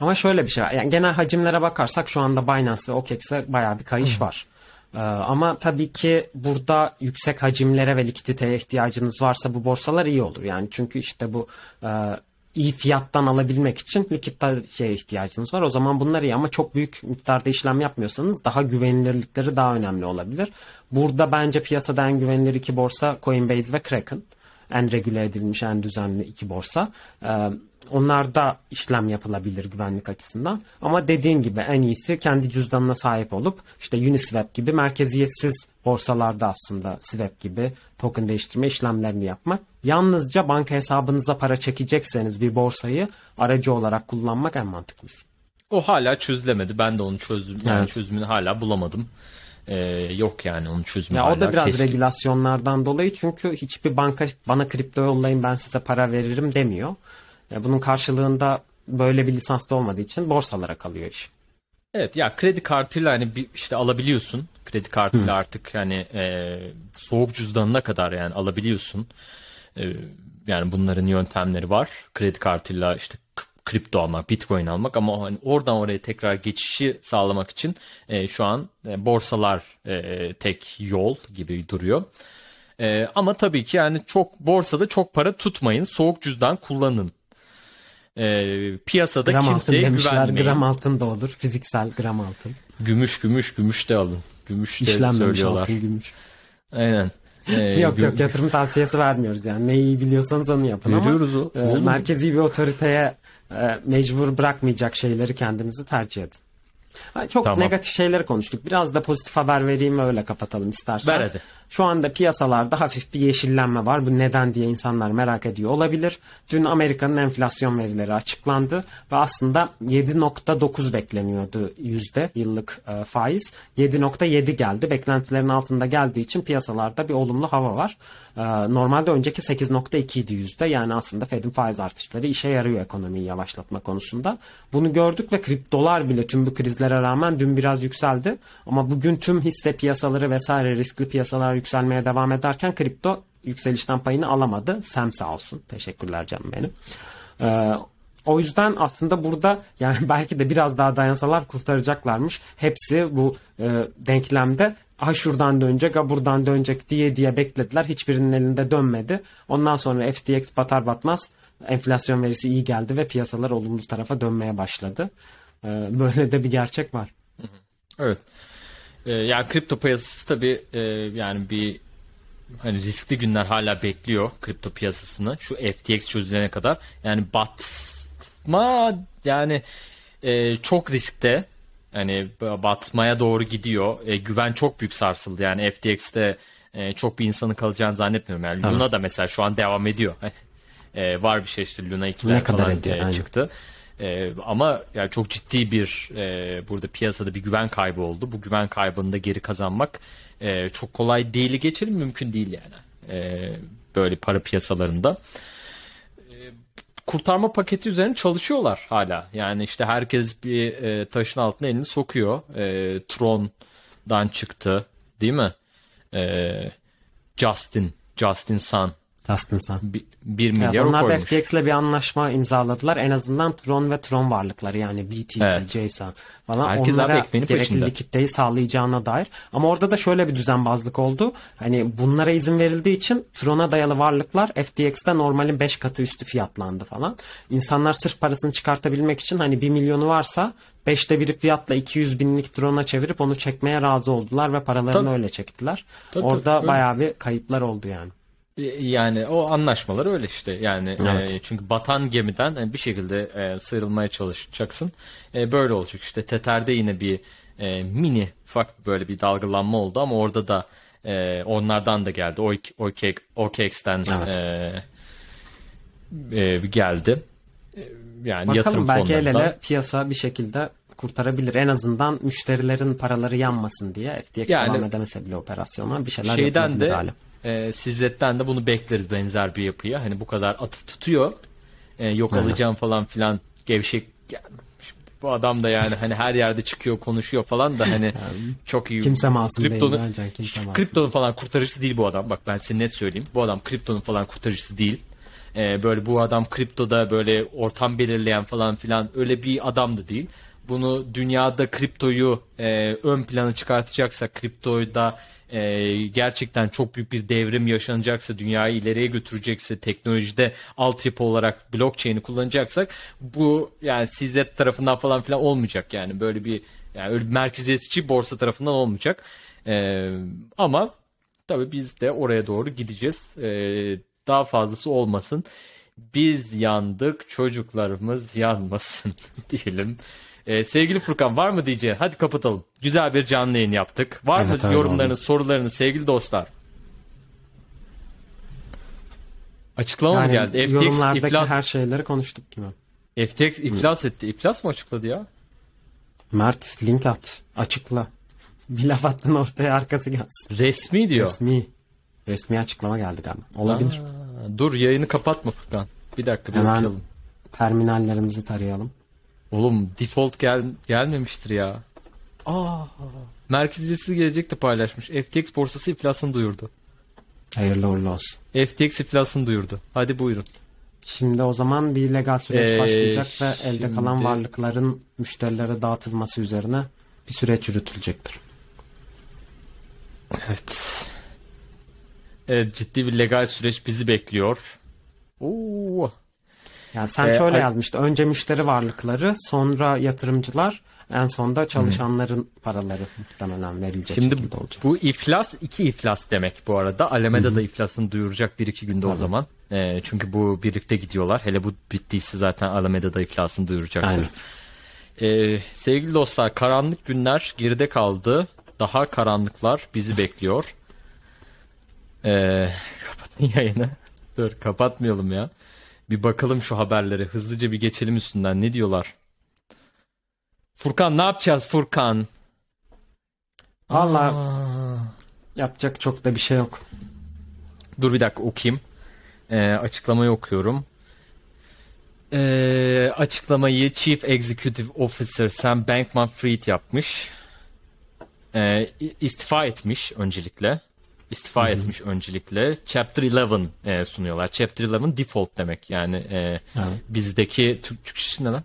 Ama şöyle bir şey var. Yani genel hacimlere bakarsak şu anda Binance ve OKEX'e bayağı bir kayış var. Ee, ama tabii ki burada yüksek hacimlere ve likiditeye ihtiyacınız varsa bu borsalar iyi olur. Yani çünkü işte bu e, iyi fiyattan alabilmek için likiditeye ihtiyacınız var. O zaman bunlar iyi ama çok büyük miktarda işlem yapmıyorsanız daha güvenilirlikleri daha önemli olabilir. Burada bence piyasada en güvenilir iki borsa Coinbase ve Kraken. En regüle edilmiş, en düzenli iki borsa. Ee, Onlarda işlem yapılabilir güvenlik açısından. Ama dediğim gibi en iyisi kendi cüzdanına sahip olup işte Uniswap gibi merkeziyetsiz borsalarda aslında Swap gibi token değiştirme işlemlerini yapmak. Yalnızca banka hesabınıza para çekecekseniz bir borsayı aracı olarak kullanmak en mantıklısı. O hala çözülemedi. Ben de onun çözüm, yani Evet. çözümünü hala bulamadım. Ee, yok yani onun çözümü Ya o da biraz keşke- regülasyonlardan dolayı çünkü hiçbir banka bana kripto yollayın ben size para veririm demiyor. Bunun karşılığında böyle bir lisanslı olmadığı için borsalara kalıyor iş. Evet ya kredi kartıyla hani işte alabiliyorsun. Kredi kartıyla artık hani e, soğuk cüzdanına kadar yani alabiliyorsun. E, yani bunların yöntemleri var. Kredi kartıyla işte kripto almak, bitcoin almak ama hani oradan oraya tekrar geçişi sağlamak için e, şu an e, borsalar e, tek yol gibi duruyor. E, ama tabii ki yani çok borsada çok para tutmayın. Soğuk cüzdan kullanın. E, piyasada Gram altın kimseye demişler. güvenmeyin. Gram altın da olur. Fiziksel gram altın. Gümüş gümüş gümüş de alın. Gümüş de İşlenmemiş söylüyorlar. altın gümüş. Aynen. Ee, yok yok yatırım tavsiyesi vermiyoruz yani. Neyi biliyorsanız onu yapın Görüyoruz ama o- e, merkezi bir otoriteye e, mecbur bırakmayacak şeyleri kendinizi tercih edin. Çok Tamam. negatif şeyleri konuştuk. Biraz da pozitif haber vereyim ve öyle kapatalım istersen. Ver hadi. Şu anda piyasalarda hafif bir yeşillenme var. Bu neden diye insanlar merak ediyor olabilir. Dün Amerika'nın enflasyon verileri açıklandı ve aslında 7.9 bekleniyordu yüzde yıllık e, faiz. 7.7 geldi. Beklentilerin altında geldiği için piyasalarda bir olumlu hava var. E, normalde önceki 8.2 idi yüzde. Yani aslında Fed'in faiz artışları işe yarıyor ekonomiyi yavaşlatma konusunda. Bunu gördük ve kriptolar bile tüm bu krizlere rağmen dün biraz yükseldi. Ama bugün tüm hisse piyasaları vesaire riskli piyasalar yükselmeye devam ederken kripto yükselişten payını alamadı. Sem sağ olsun. Teşekkürler canım benim. Ee, o yüzden aslında burada yani belki de biraz daha dayansalar kurtaracaklarmış. Hepsi bu e, denklemde ha şuradan dönecek ha buradan dönecek diye diye beklediler. Hiçbirinin elinde dönmedi. Ondan sonra FTX batar batmaz enflasyon verisi iyi geldi ve piyasalar olumlu tarafa dönmeye başladı. Ee, böyle de bir gerçek var. Evet. Ee, yani kripto piyasası tabii e, yani bir hani riskli günler hala bekliyor kripto piyasasını. Şu FTX çözülene kadar. Yani batma yani e, çok riskte. Hani batmaya doğru gidiyor. E, güven çok büyük sarsıldı. Yani FTX'te e, çok bir insanın kalacağını zannetmiyorum. Yani Luna da mesela şu an devam ediyor. E, var bir şey işte Luna 2'den Ne kadar falan e, aynen. E, ama yani çok ciddi bir e, burada piyasada bir güven kaybı oldu. Bu güven kaybını da geri kazanmak e, çok kolay değil geçelim mümkün değil yani. E, böyle para piyasalarında. E, kurtarma paketi üzerine çalışıyorlar hala. Yani işte herkes bir e, taşın altına elini sokuyor. E, Tron'dan çıktı değil mi? E, Justin, Justin Sun Sun. 1 Evet, milyar o onlar da koymuş. FTX'le bir anlaşma imzaladılar. En azından Tron ve Tron varlıkları yani BTC, Evet. JSON falan Herkes onlara gerekli peşinde. likiditeyi sağlayacağına dair. Ama orada da şöyle bir düzenbazlık oldu. Hani bunlara izin verildiği için Tron'a dayalı varlıklar FTX'te normalin 5 katı üstü fiyatlandı falan. İnsanlar sırf parasını çıkartabilmek için hani 1 milyonu varsa 5'te biri fiyatla 200 binlik Tron'a çevirip onu çekmeye razı oldular ve paralarını Tabii. öyle çektiler. Tabii, Orada tabii, bayağı bir kayıplar oldu yani. Yani o anlaşmalar öyle işte. Yani Evet. e, çünkü batan gemiden e, bir şekilde e, sıyrılmaya çalışacaksın. E, böyle olacak işte. Tether'de yine bir e, mini ufak böyle bir dalgalanma oldu ama orada da e, onlardan da geldi. OK, OKX'ten Evet. e, e, geldi. E, yani Bakalım yatırım belki el ele piyasa bir şekilde kurtarabilir. En azından müşterilerin paraları yanmasın diye FTX Yani- devam edemese bile operasyona bir şeyler şeyden de hala. E, sizletten de bunu bekleriz benzer bir yapıya. Hani bu kadar atıp tutuyor. E, yok Evet. alacağım falan filan gevşek yani bu adam da yani hani her yerde çıkıyor konuşuyor falan da hani çok iyi. Kimse masum değil. Kriptonun- Bence kimse masum. Kriptonun falan kurtarıcısı değil bu adam. Bak ben size net söyleyeyim. Bu adam kriptonun falan kurtarıcısı değil. Ee, böyle bu adam kriptoda böyle ortam belirleyen falan filan öyle bir adam da değil. Bunu dünyada kriptoyu e, ön plana çıkartacaksa, kriptoda e, gerçekten çok büyük bir devrim yaşanacaksa, dünyayı ileriye götürecekse, teknolojide altyapı olarak blockchain'i kullanacaksak bu yani CZ tarafından falan filan olmayacak yani böyle bir yani öyle bir merkeziyetçi borsa tarafından olmayacak. Ee, ama tabii biz de oraya doğru gideceğiz. Ee, daha fazlası olmasın. Biz yandık, çocuklarımız yanmasın diyelim. Ee, sevgili Furkan var mı diyeceğin? Hadi kapatalım. Güzel bir canlı yayın yaptık. Var Evet, mı öyle yorumlarınız, sorularınız sevgili dostlar? Açıklama mı Yani geldi? FTX yorumlardaki iflas, her şeyleri konuştuk gibi. FTX iflas etti. İflas mı açıkladı ya? Mert link at. Açıkla. Bir laf attın ortaya arkası gelsin. Resmi diyor. Resmi. Resmi açıklama geldi galiba. Olabilir. Aa, dur yayını kapatma Furkan. Bir dakika bir Hemen okuyalım. terminallerimizi tarayalım. Oğlum default gel gelmemiştir ya. Aa, merkeziyetsiz gelecek de paylaşmış. FTX borsası iflasını duyurdu. Hayırlı uğurlu olsun. FTX iflasını duyurdu. Hadi buyurun. Şimdi o zaman bir legal süreç Ee, başlayacak ve elde şimdi- kalan varlıkların müşterilere dağıtılması üzerine bir süreç yürütülecektir. Evet. Evet ciddi bir legal süreç bizi bekliyor. Oo. Yani sen Ee, şöyle yazmıştı. Önce müşteri varlıkları, sonra yatırımcılar, en sonda çalışanların paraları muhtemelen verilecek Şimdi şekilde olacak. bu iflas iki iflas demek bu arada. Alameda da iflasını duyuracak bir iki günde o zaman. Ee, çünkü bu birlikte gidiyorlar. Hele bu bittiyse zaten Alameda da iflasını duyuracaktır. Aynen. Ee, sevgili dostlar karanlık günler geride kaldı. Daha karanlıklar bizi bekliyor. Ee, kapatın yayını. Dur kapatmayalım ya. Bir bakalım şu haberleri. Hızlıca bir geçelim üstünden. Ne diyorlar? Furkan ne yapacağız Furkan? Valla yapacak çok da bir şey yok. Dur bir dakika okuyayım. Ee, açıklamayı okuyorum. Ee, açıklamayı Chief Executive Officer Sam Bankman-Fried yapmış. Ee, istifa etmiş öncelikle. İstifa etmiş öncelikle. Chapter 11 e, sunuyorlar. Chapter 11 default demek. Yani e, Evet. bizdeki Türk Türkçesi ne lan?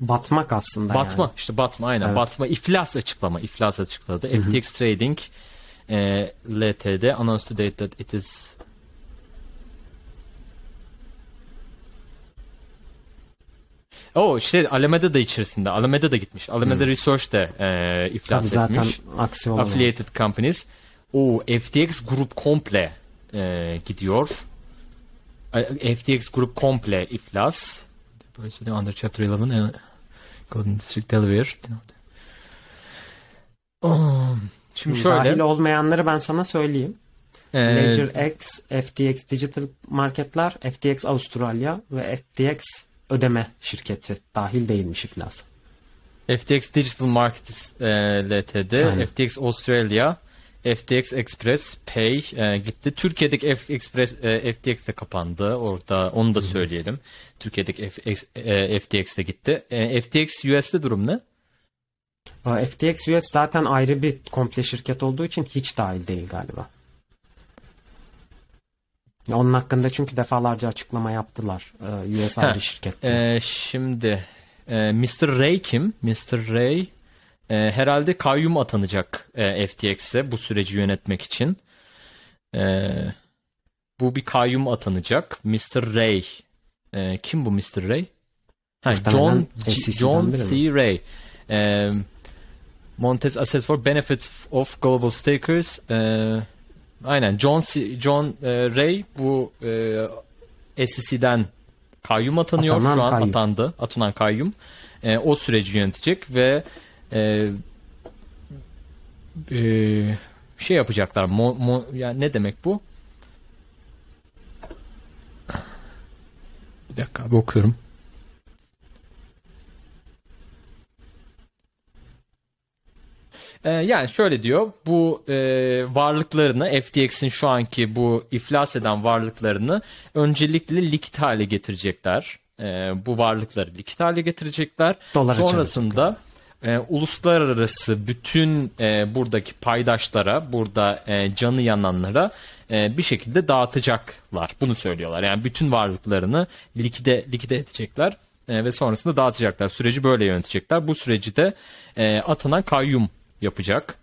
Batmak aslında Batma yani. işte batma aynen Evet. batma iflas açıklama iflas açıkladı. FTX Trading e, LTD announced today that it is O işte Alameda da içerisinde. Alameda da gitmiş. Alameda Research de e, iflas Tabii zaten etmiş. aksi olamaz. Affiliated companies. O FTX grup komple e, gidiyor. E, FTX grup komple iflas. Under chapter 11 e, Golden District Delaware. Oh, Şimdi Dahil şöyle olmayanları ben sana söyleyeyim. e, Ledger X, FTX Digital Marketler, FTX Avustralya ve FTX ödeme şirketi dahil değilmiş iflas. FTX Digital Markets e, LTD, Aynen. FTX Australia, FTX Express Pay e, gitti. Türkiye'deki F Express e, FTX de kapandı. Orada onu da söyleyelim. Türkiye'deki FX, e, FTX de gitti. E, FTX US'te durum ne? FTX US zaten ayrı bir komple şirket olduğu için hiç dahil değil galiba. Onun hakkında çünkü defalarca açıklama yaptılar. Ee, US ayrı şirket. E, şimdi e, Mr. Ray kim? Mr. Ray e, herhalde kayyum atanacak e, FTX'e bu süreci yönetmek için. E, bu bir kayyum atanacak. Mr. Ray. E, kim bu Mr. Ray? Ha, John SEC'den John? C. Ray. E, Montez Assets for Benefit of Global Stakers. E, aynen John C. John e, Ray bu e, SEC'den kayyum atanıyor. Atanan Şu an kayyum. atandı. Atanan kayyum. E, o süreci yönetecek ve e, e, şey yapacaklar. Mo, mo, ya ne demek bu? Bir dakika abi okuyorum. Ee, yani şöyle diyor bu e, varlıklarını FTX'in şu anki bu iflas eden varlıklarını öncelikle likit hale getirecekler. Ee, bu varlıkları likit hale getirecekler. Dolara Sonrasında e, uluslararası bütün e, buradaki paydaşlara, burada e, canı yananlara e, bir şekilde dağıtacaklar. Bunu söylüyorlar. Yani bütün varlıklarını likide likide edecekler e, ve sonrasında dağıtacaklar. Süreci böyle yönetecekler. Bu süreci de e, atanan kayyum yapacak.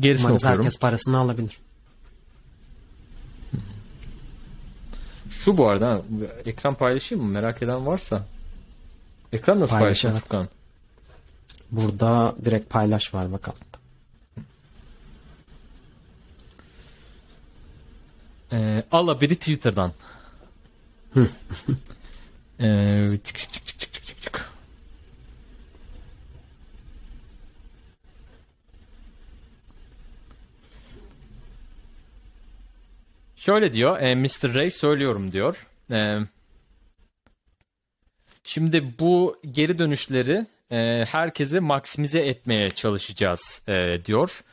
Gerisini Umarız okuyorum. herkes parasını alabilir. Şu bu arada ekran paylaşayım mı? Merak eden varsa. Ekran nasıl paylaşım Furkan? Burada direkt paylaş var bakalım. Ee, al haberi Twitter'dan. ee, çık çık çık çık çık çık çık. Şöyle diyor, e, Mr. Ray söylüyorum diyor. E, şimdi bu geri dönüşleri e, herkese maksimize etmeye çalışacağız e, diyor.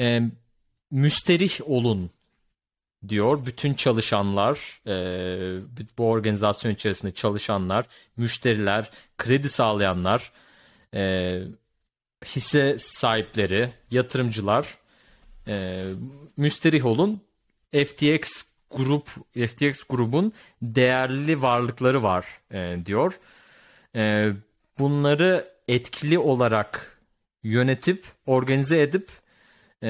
E, müsterih olun diyor. Bütün çalışanlar, e, bu organizasyon içerisinde çalışanlar, müşteriler, kredi sağlayanlar, e, hisse sahipleri, yatırımcılar e, müsterih olun. FTX grup FTX grubun değerli varlıkları var e, diyor. E, bunları etkili olarak yönetip organize edip e,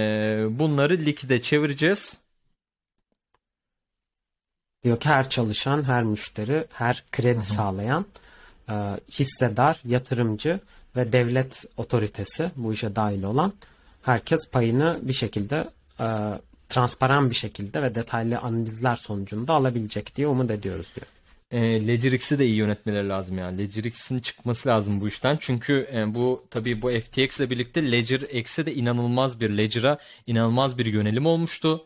bunları likide çevireceğiz. Diyor ki her çalışan, her müşteri, her kredi sağlayan e, hissedar, yatırımcı ve devlet otoritesi bu işe dahil olan herkes payını bir şekilde e, transparan bir şekilde ve detaylı analizler sonucunda alabilecek diye umut ediyoruz diyor. E, Ledgerix'i de iyi yönetmeleri lazım yani. Ledgerix'in çıkması lazım bu işten. Çünkü e, bu tabii bu FTX ile birlikte LedgerX'e de inanılmaz bir Ledger'a inanılmaz bir yönelim olmuştu.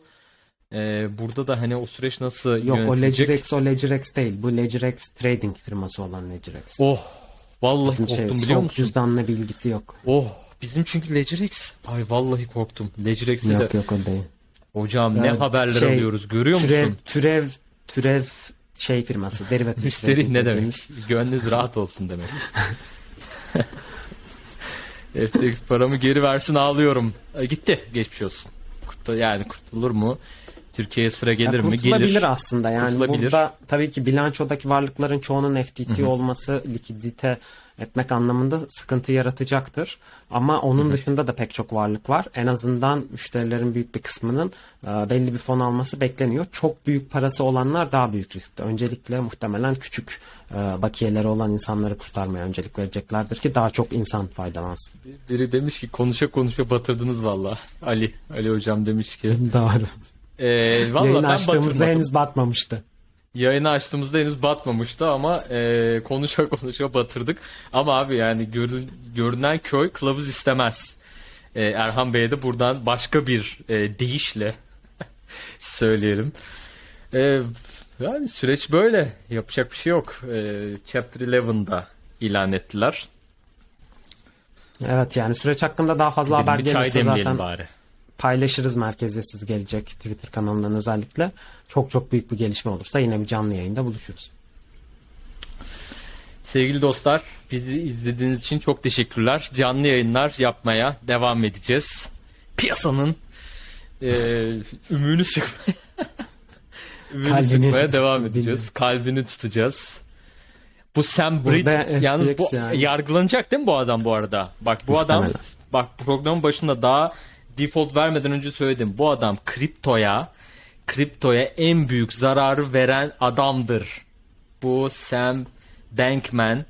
E, burada da hani o süreç nasıl Yok o yönetilecek? LedgerX o LedgerX değil. Bu LedgerX trading firması olan LedgerX. Oh vallahi Bizim şey, korktum biliyor soğuk musun? cüzdanla bilgisi yok. Oh bizim çünkü Ledgerix. Ay vallahi korktum. Ledgerix'e de Yok yok o değil. Hocam ne Ya, haberler şey, alıyoruz görüyor Türev, musun? türev, türev şey firması. Derivatif Müşteri trading ne demek? Gönlünüz rahat olsun demek. FTX paramı geri versin ağlıyorum. E, gitti. Geçmiş olsun. Kurtul yani kurtulur mu? Türkiye'ye sıra gelir Ya mi? Gelir. aslında yani Kurtulabilir. burada tabii ki bilançodaki varlıkların çoğunun FTT olması likidite etmek anlamında sıkıntı yaratacaktır. Ama onun dışında da pek çok varlık var. En azından müşterilerin büyük bir kısmının e, belli bir fon alması bekleniyor. Çok büyük parası olanlar daha büyük riskte. Öncelikle muhtemelen küçük e, bakiyeleri olan insanları kurtarmaya öncelik vereceklerdir ki daha çok insan faydalansın. Biri demiş ki konuşa konuşa batırdınız valla. Ali. Ali hocam demiş ki. Doğru. E, Yayını açtığımızda henüz batmamıştı. Yayını açtığımızda henüz batmamıştı ama e, konuşa konuşa batırdık. Ama abi yani görü- görünen köy kılavuz istemez. E, Erhan Bey'e de buradan başka bir e, deyişle söyleyelim. E, yani süreç böyle. Yapacak bir şey yok. E, Chapter 11'da ilan ettiler. Evet yani süreç hakkında daha fazla Gidelim haber gelirse zaten bari. Paylaşırız merkeziyetsiz gelecek Twitter kanalından özellikle. Çok çok büyük bir gelişme olursa yine bir canlı yayında buluşuruz. Sevgili dostlar, bizi izlediğiniz için çok teşekkürler. Canlı yayınlar yapmaya devam edeceğiz. Piyasanın e, ümüğünü sıkmaya, Kalbini sıkmaya devam edeceğiz. Kalbini tutacağız. Bu Sam Britt yalnız bu yani. yargılanacak değil mi bu adam bu arada? Bak bu adam Muhtemelen. bak programın başında daha default vermeden önce söyledim. Bu adam kriptoya kriptoya en büyük zararı veren adamdır. Bu Sam Bankman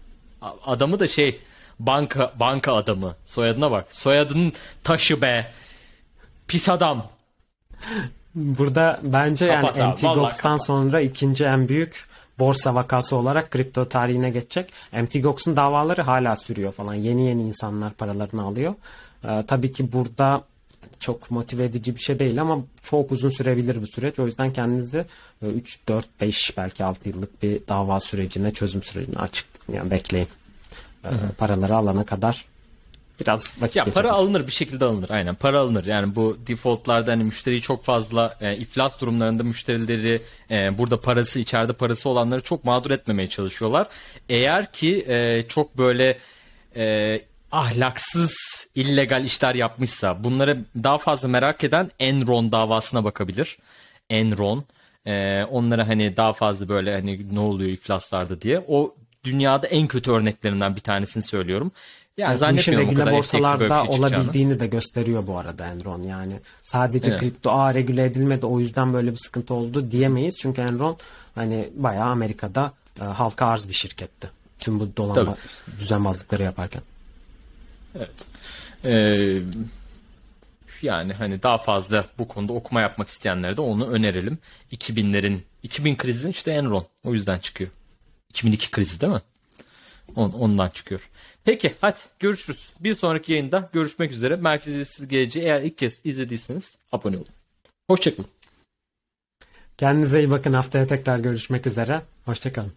adamı da şey banka banka adamı. Soyadına bak. Soyadının taşı be. Pis adam. Burada bence Kapat yani abi, MT vallahi Gox'tan kapat. sonra ikinci en büyük borsa vakası olarak kripto tarihine geçecek. MT Gox'un davaları hala sürüyor falan. Yeni yeni insanlar paralarını alıyor. Ee, tabii ki burada çok motive edici bir şey değil ama çok uzun sürebilir bu süreç. O yüzden kendinizi e, 3, 4, 5 belki 6 yıllık bir dava sürecine, çözüm sürecine açık yani bekleyin. Ee, paraları alana kadar biraz vakit Ya geçebilir. para alınır bir şekilde alınır aynen para alınır yani bu defaultlarda hani müşteriyi çok fazla e, iflas durumlarında müşterileri e, burada parası içeride parası olanları çok mağdur etmemeye çalışıyorlar. Eğer ki e, çok böyle e, ahlaksız illegal işler yapmışsa bunları daha fazla merak eden Enron davasına bakabilir. Enron e, onlara hani daha fazla böyle hani ne oluyor iflaslarda diye o dünyada en kötü örneklerinden bir tanesini söylüyorum. Yani Yani bu zannetmiyorum kadar bir borsalarda şey olabildiğini de gösteriyor bu arada Enron. Yani sadece Evet. kripto a regüle edilmedi o yüzden böyle bir sıkıntı oldu diyemeyiz. Çünkü Enron hani bayağı Amerika'da e, halka arz bir şirketti. Tüm bu dolanma düzenbazlıkları yaparken. Evet. Ee, yani hani daha fazla bu konuda okuma yapmak isteyenlere de onu önerelim. 2000'lerin 2000 krizi işte Enron o yüzden çıkıyor. 2002 krizi değil mi? On, ondan çıkıyor. Peki hadi görüşürüz. Bir sonraki yayında görüşmek üzere. Merkeziyetsiz geleceği eğer ilk kez izlediyseniz abone olun. Hoşçakalın. Kendinize iyi bakın. Haftaya tekrar görüşmek üzere. Hoşçakalın.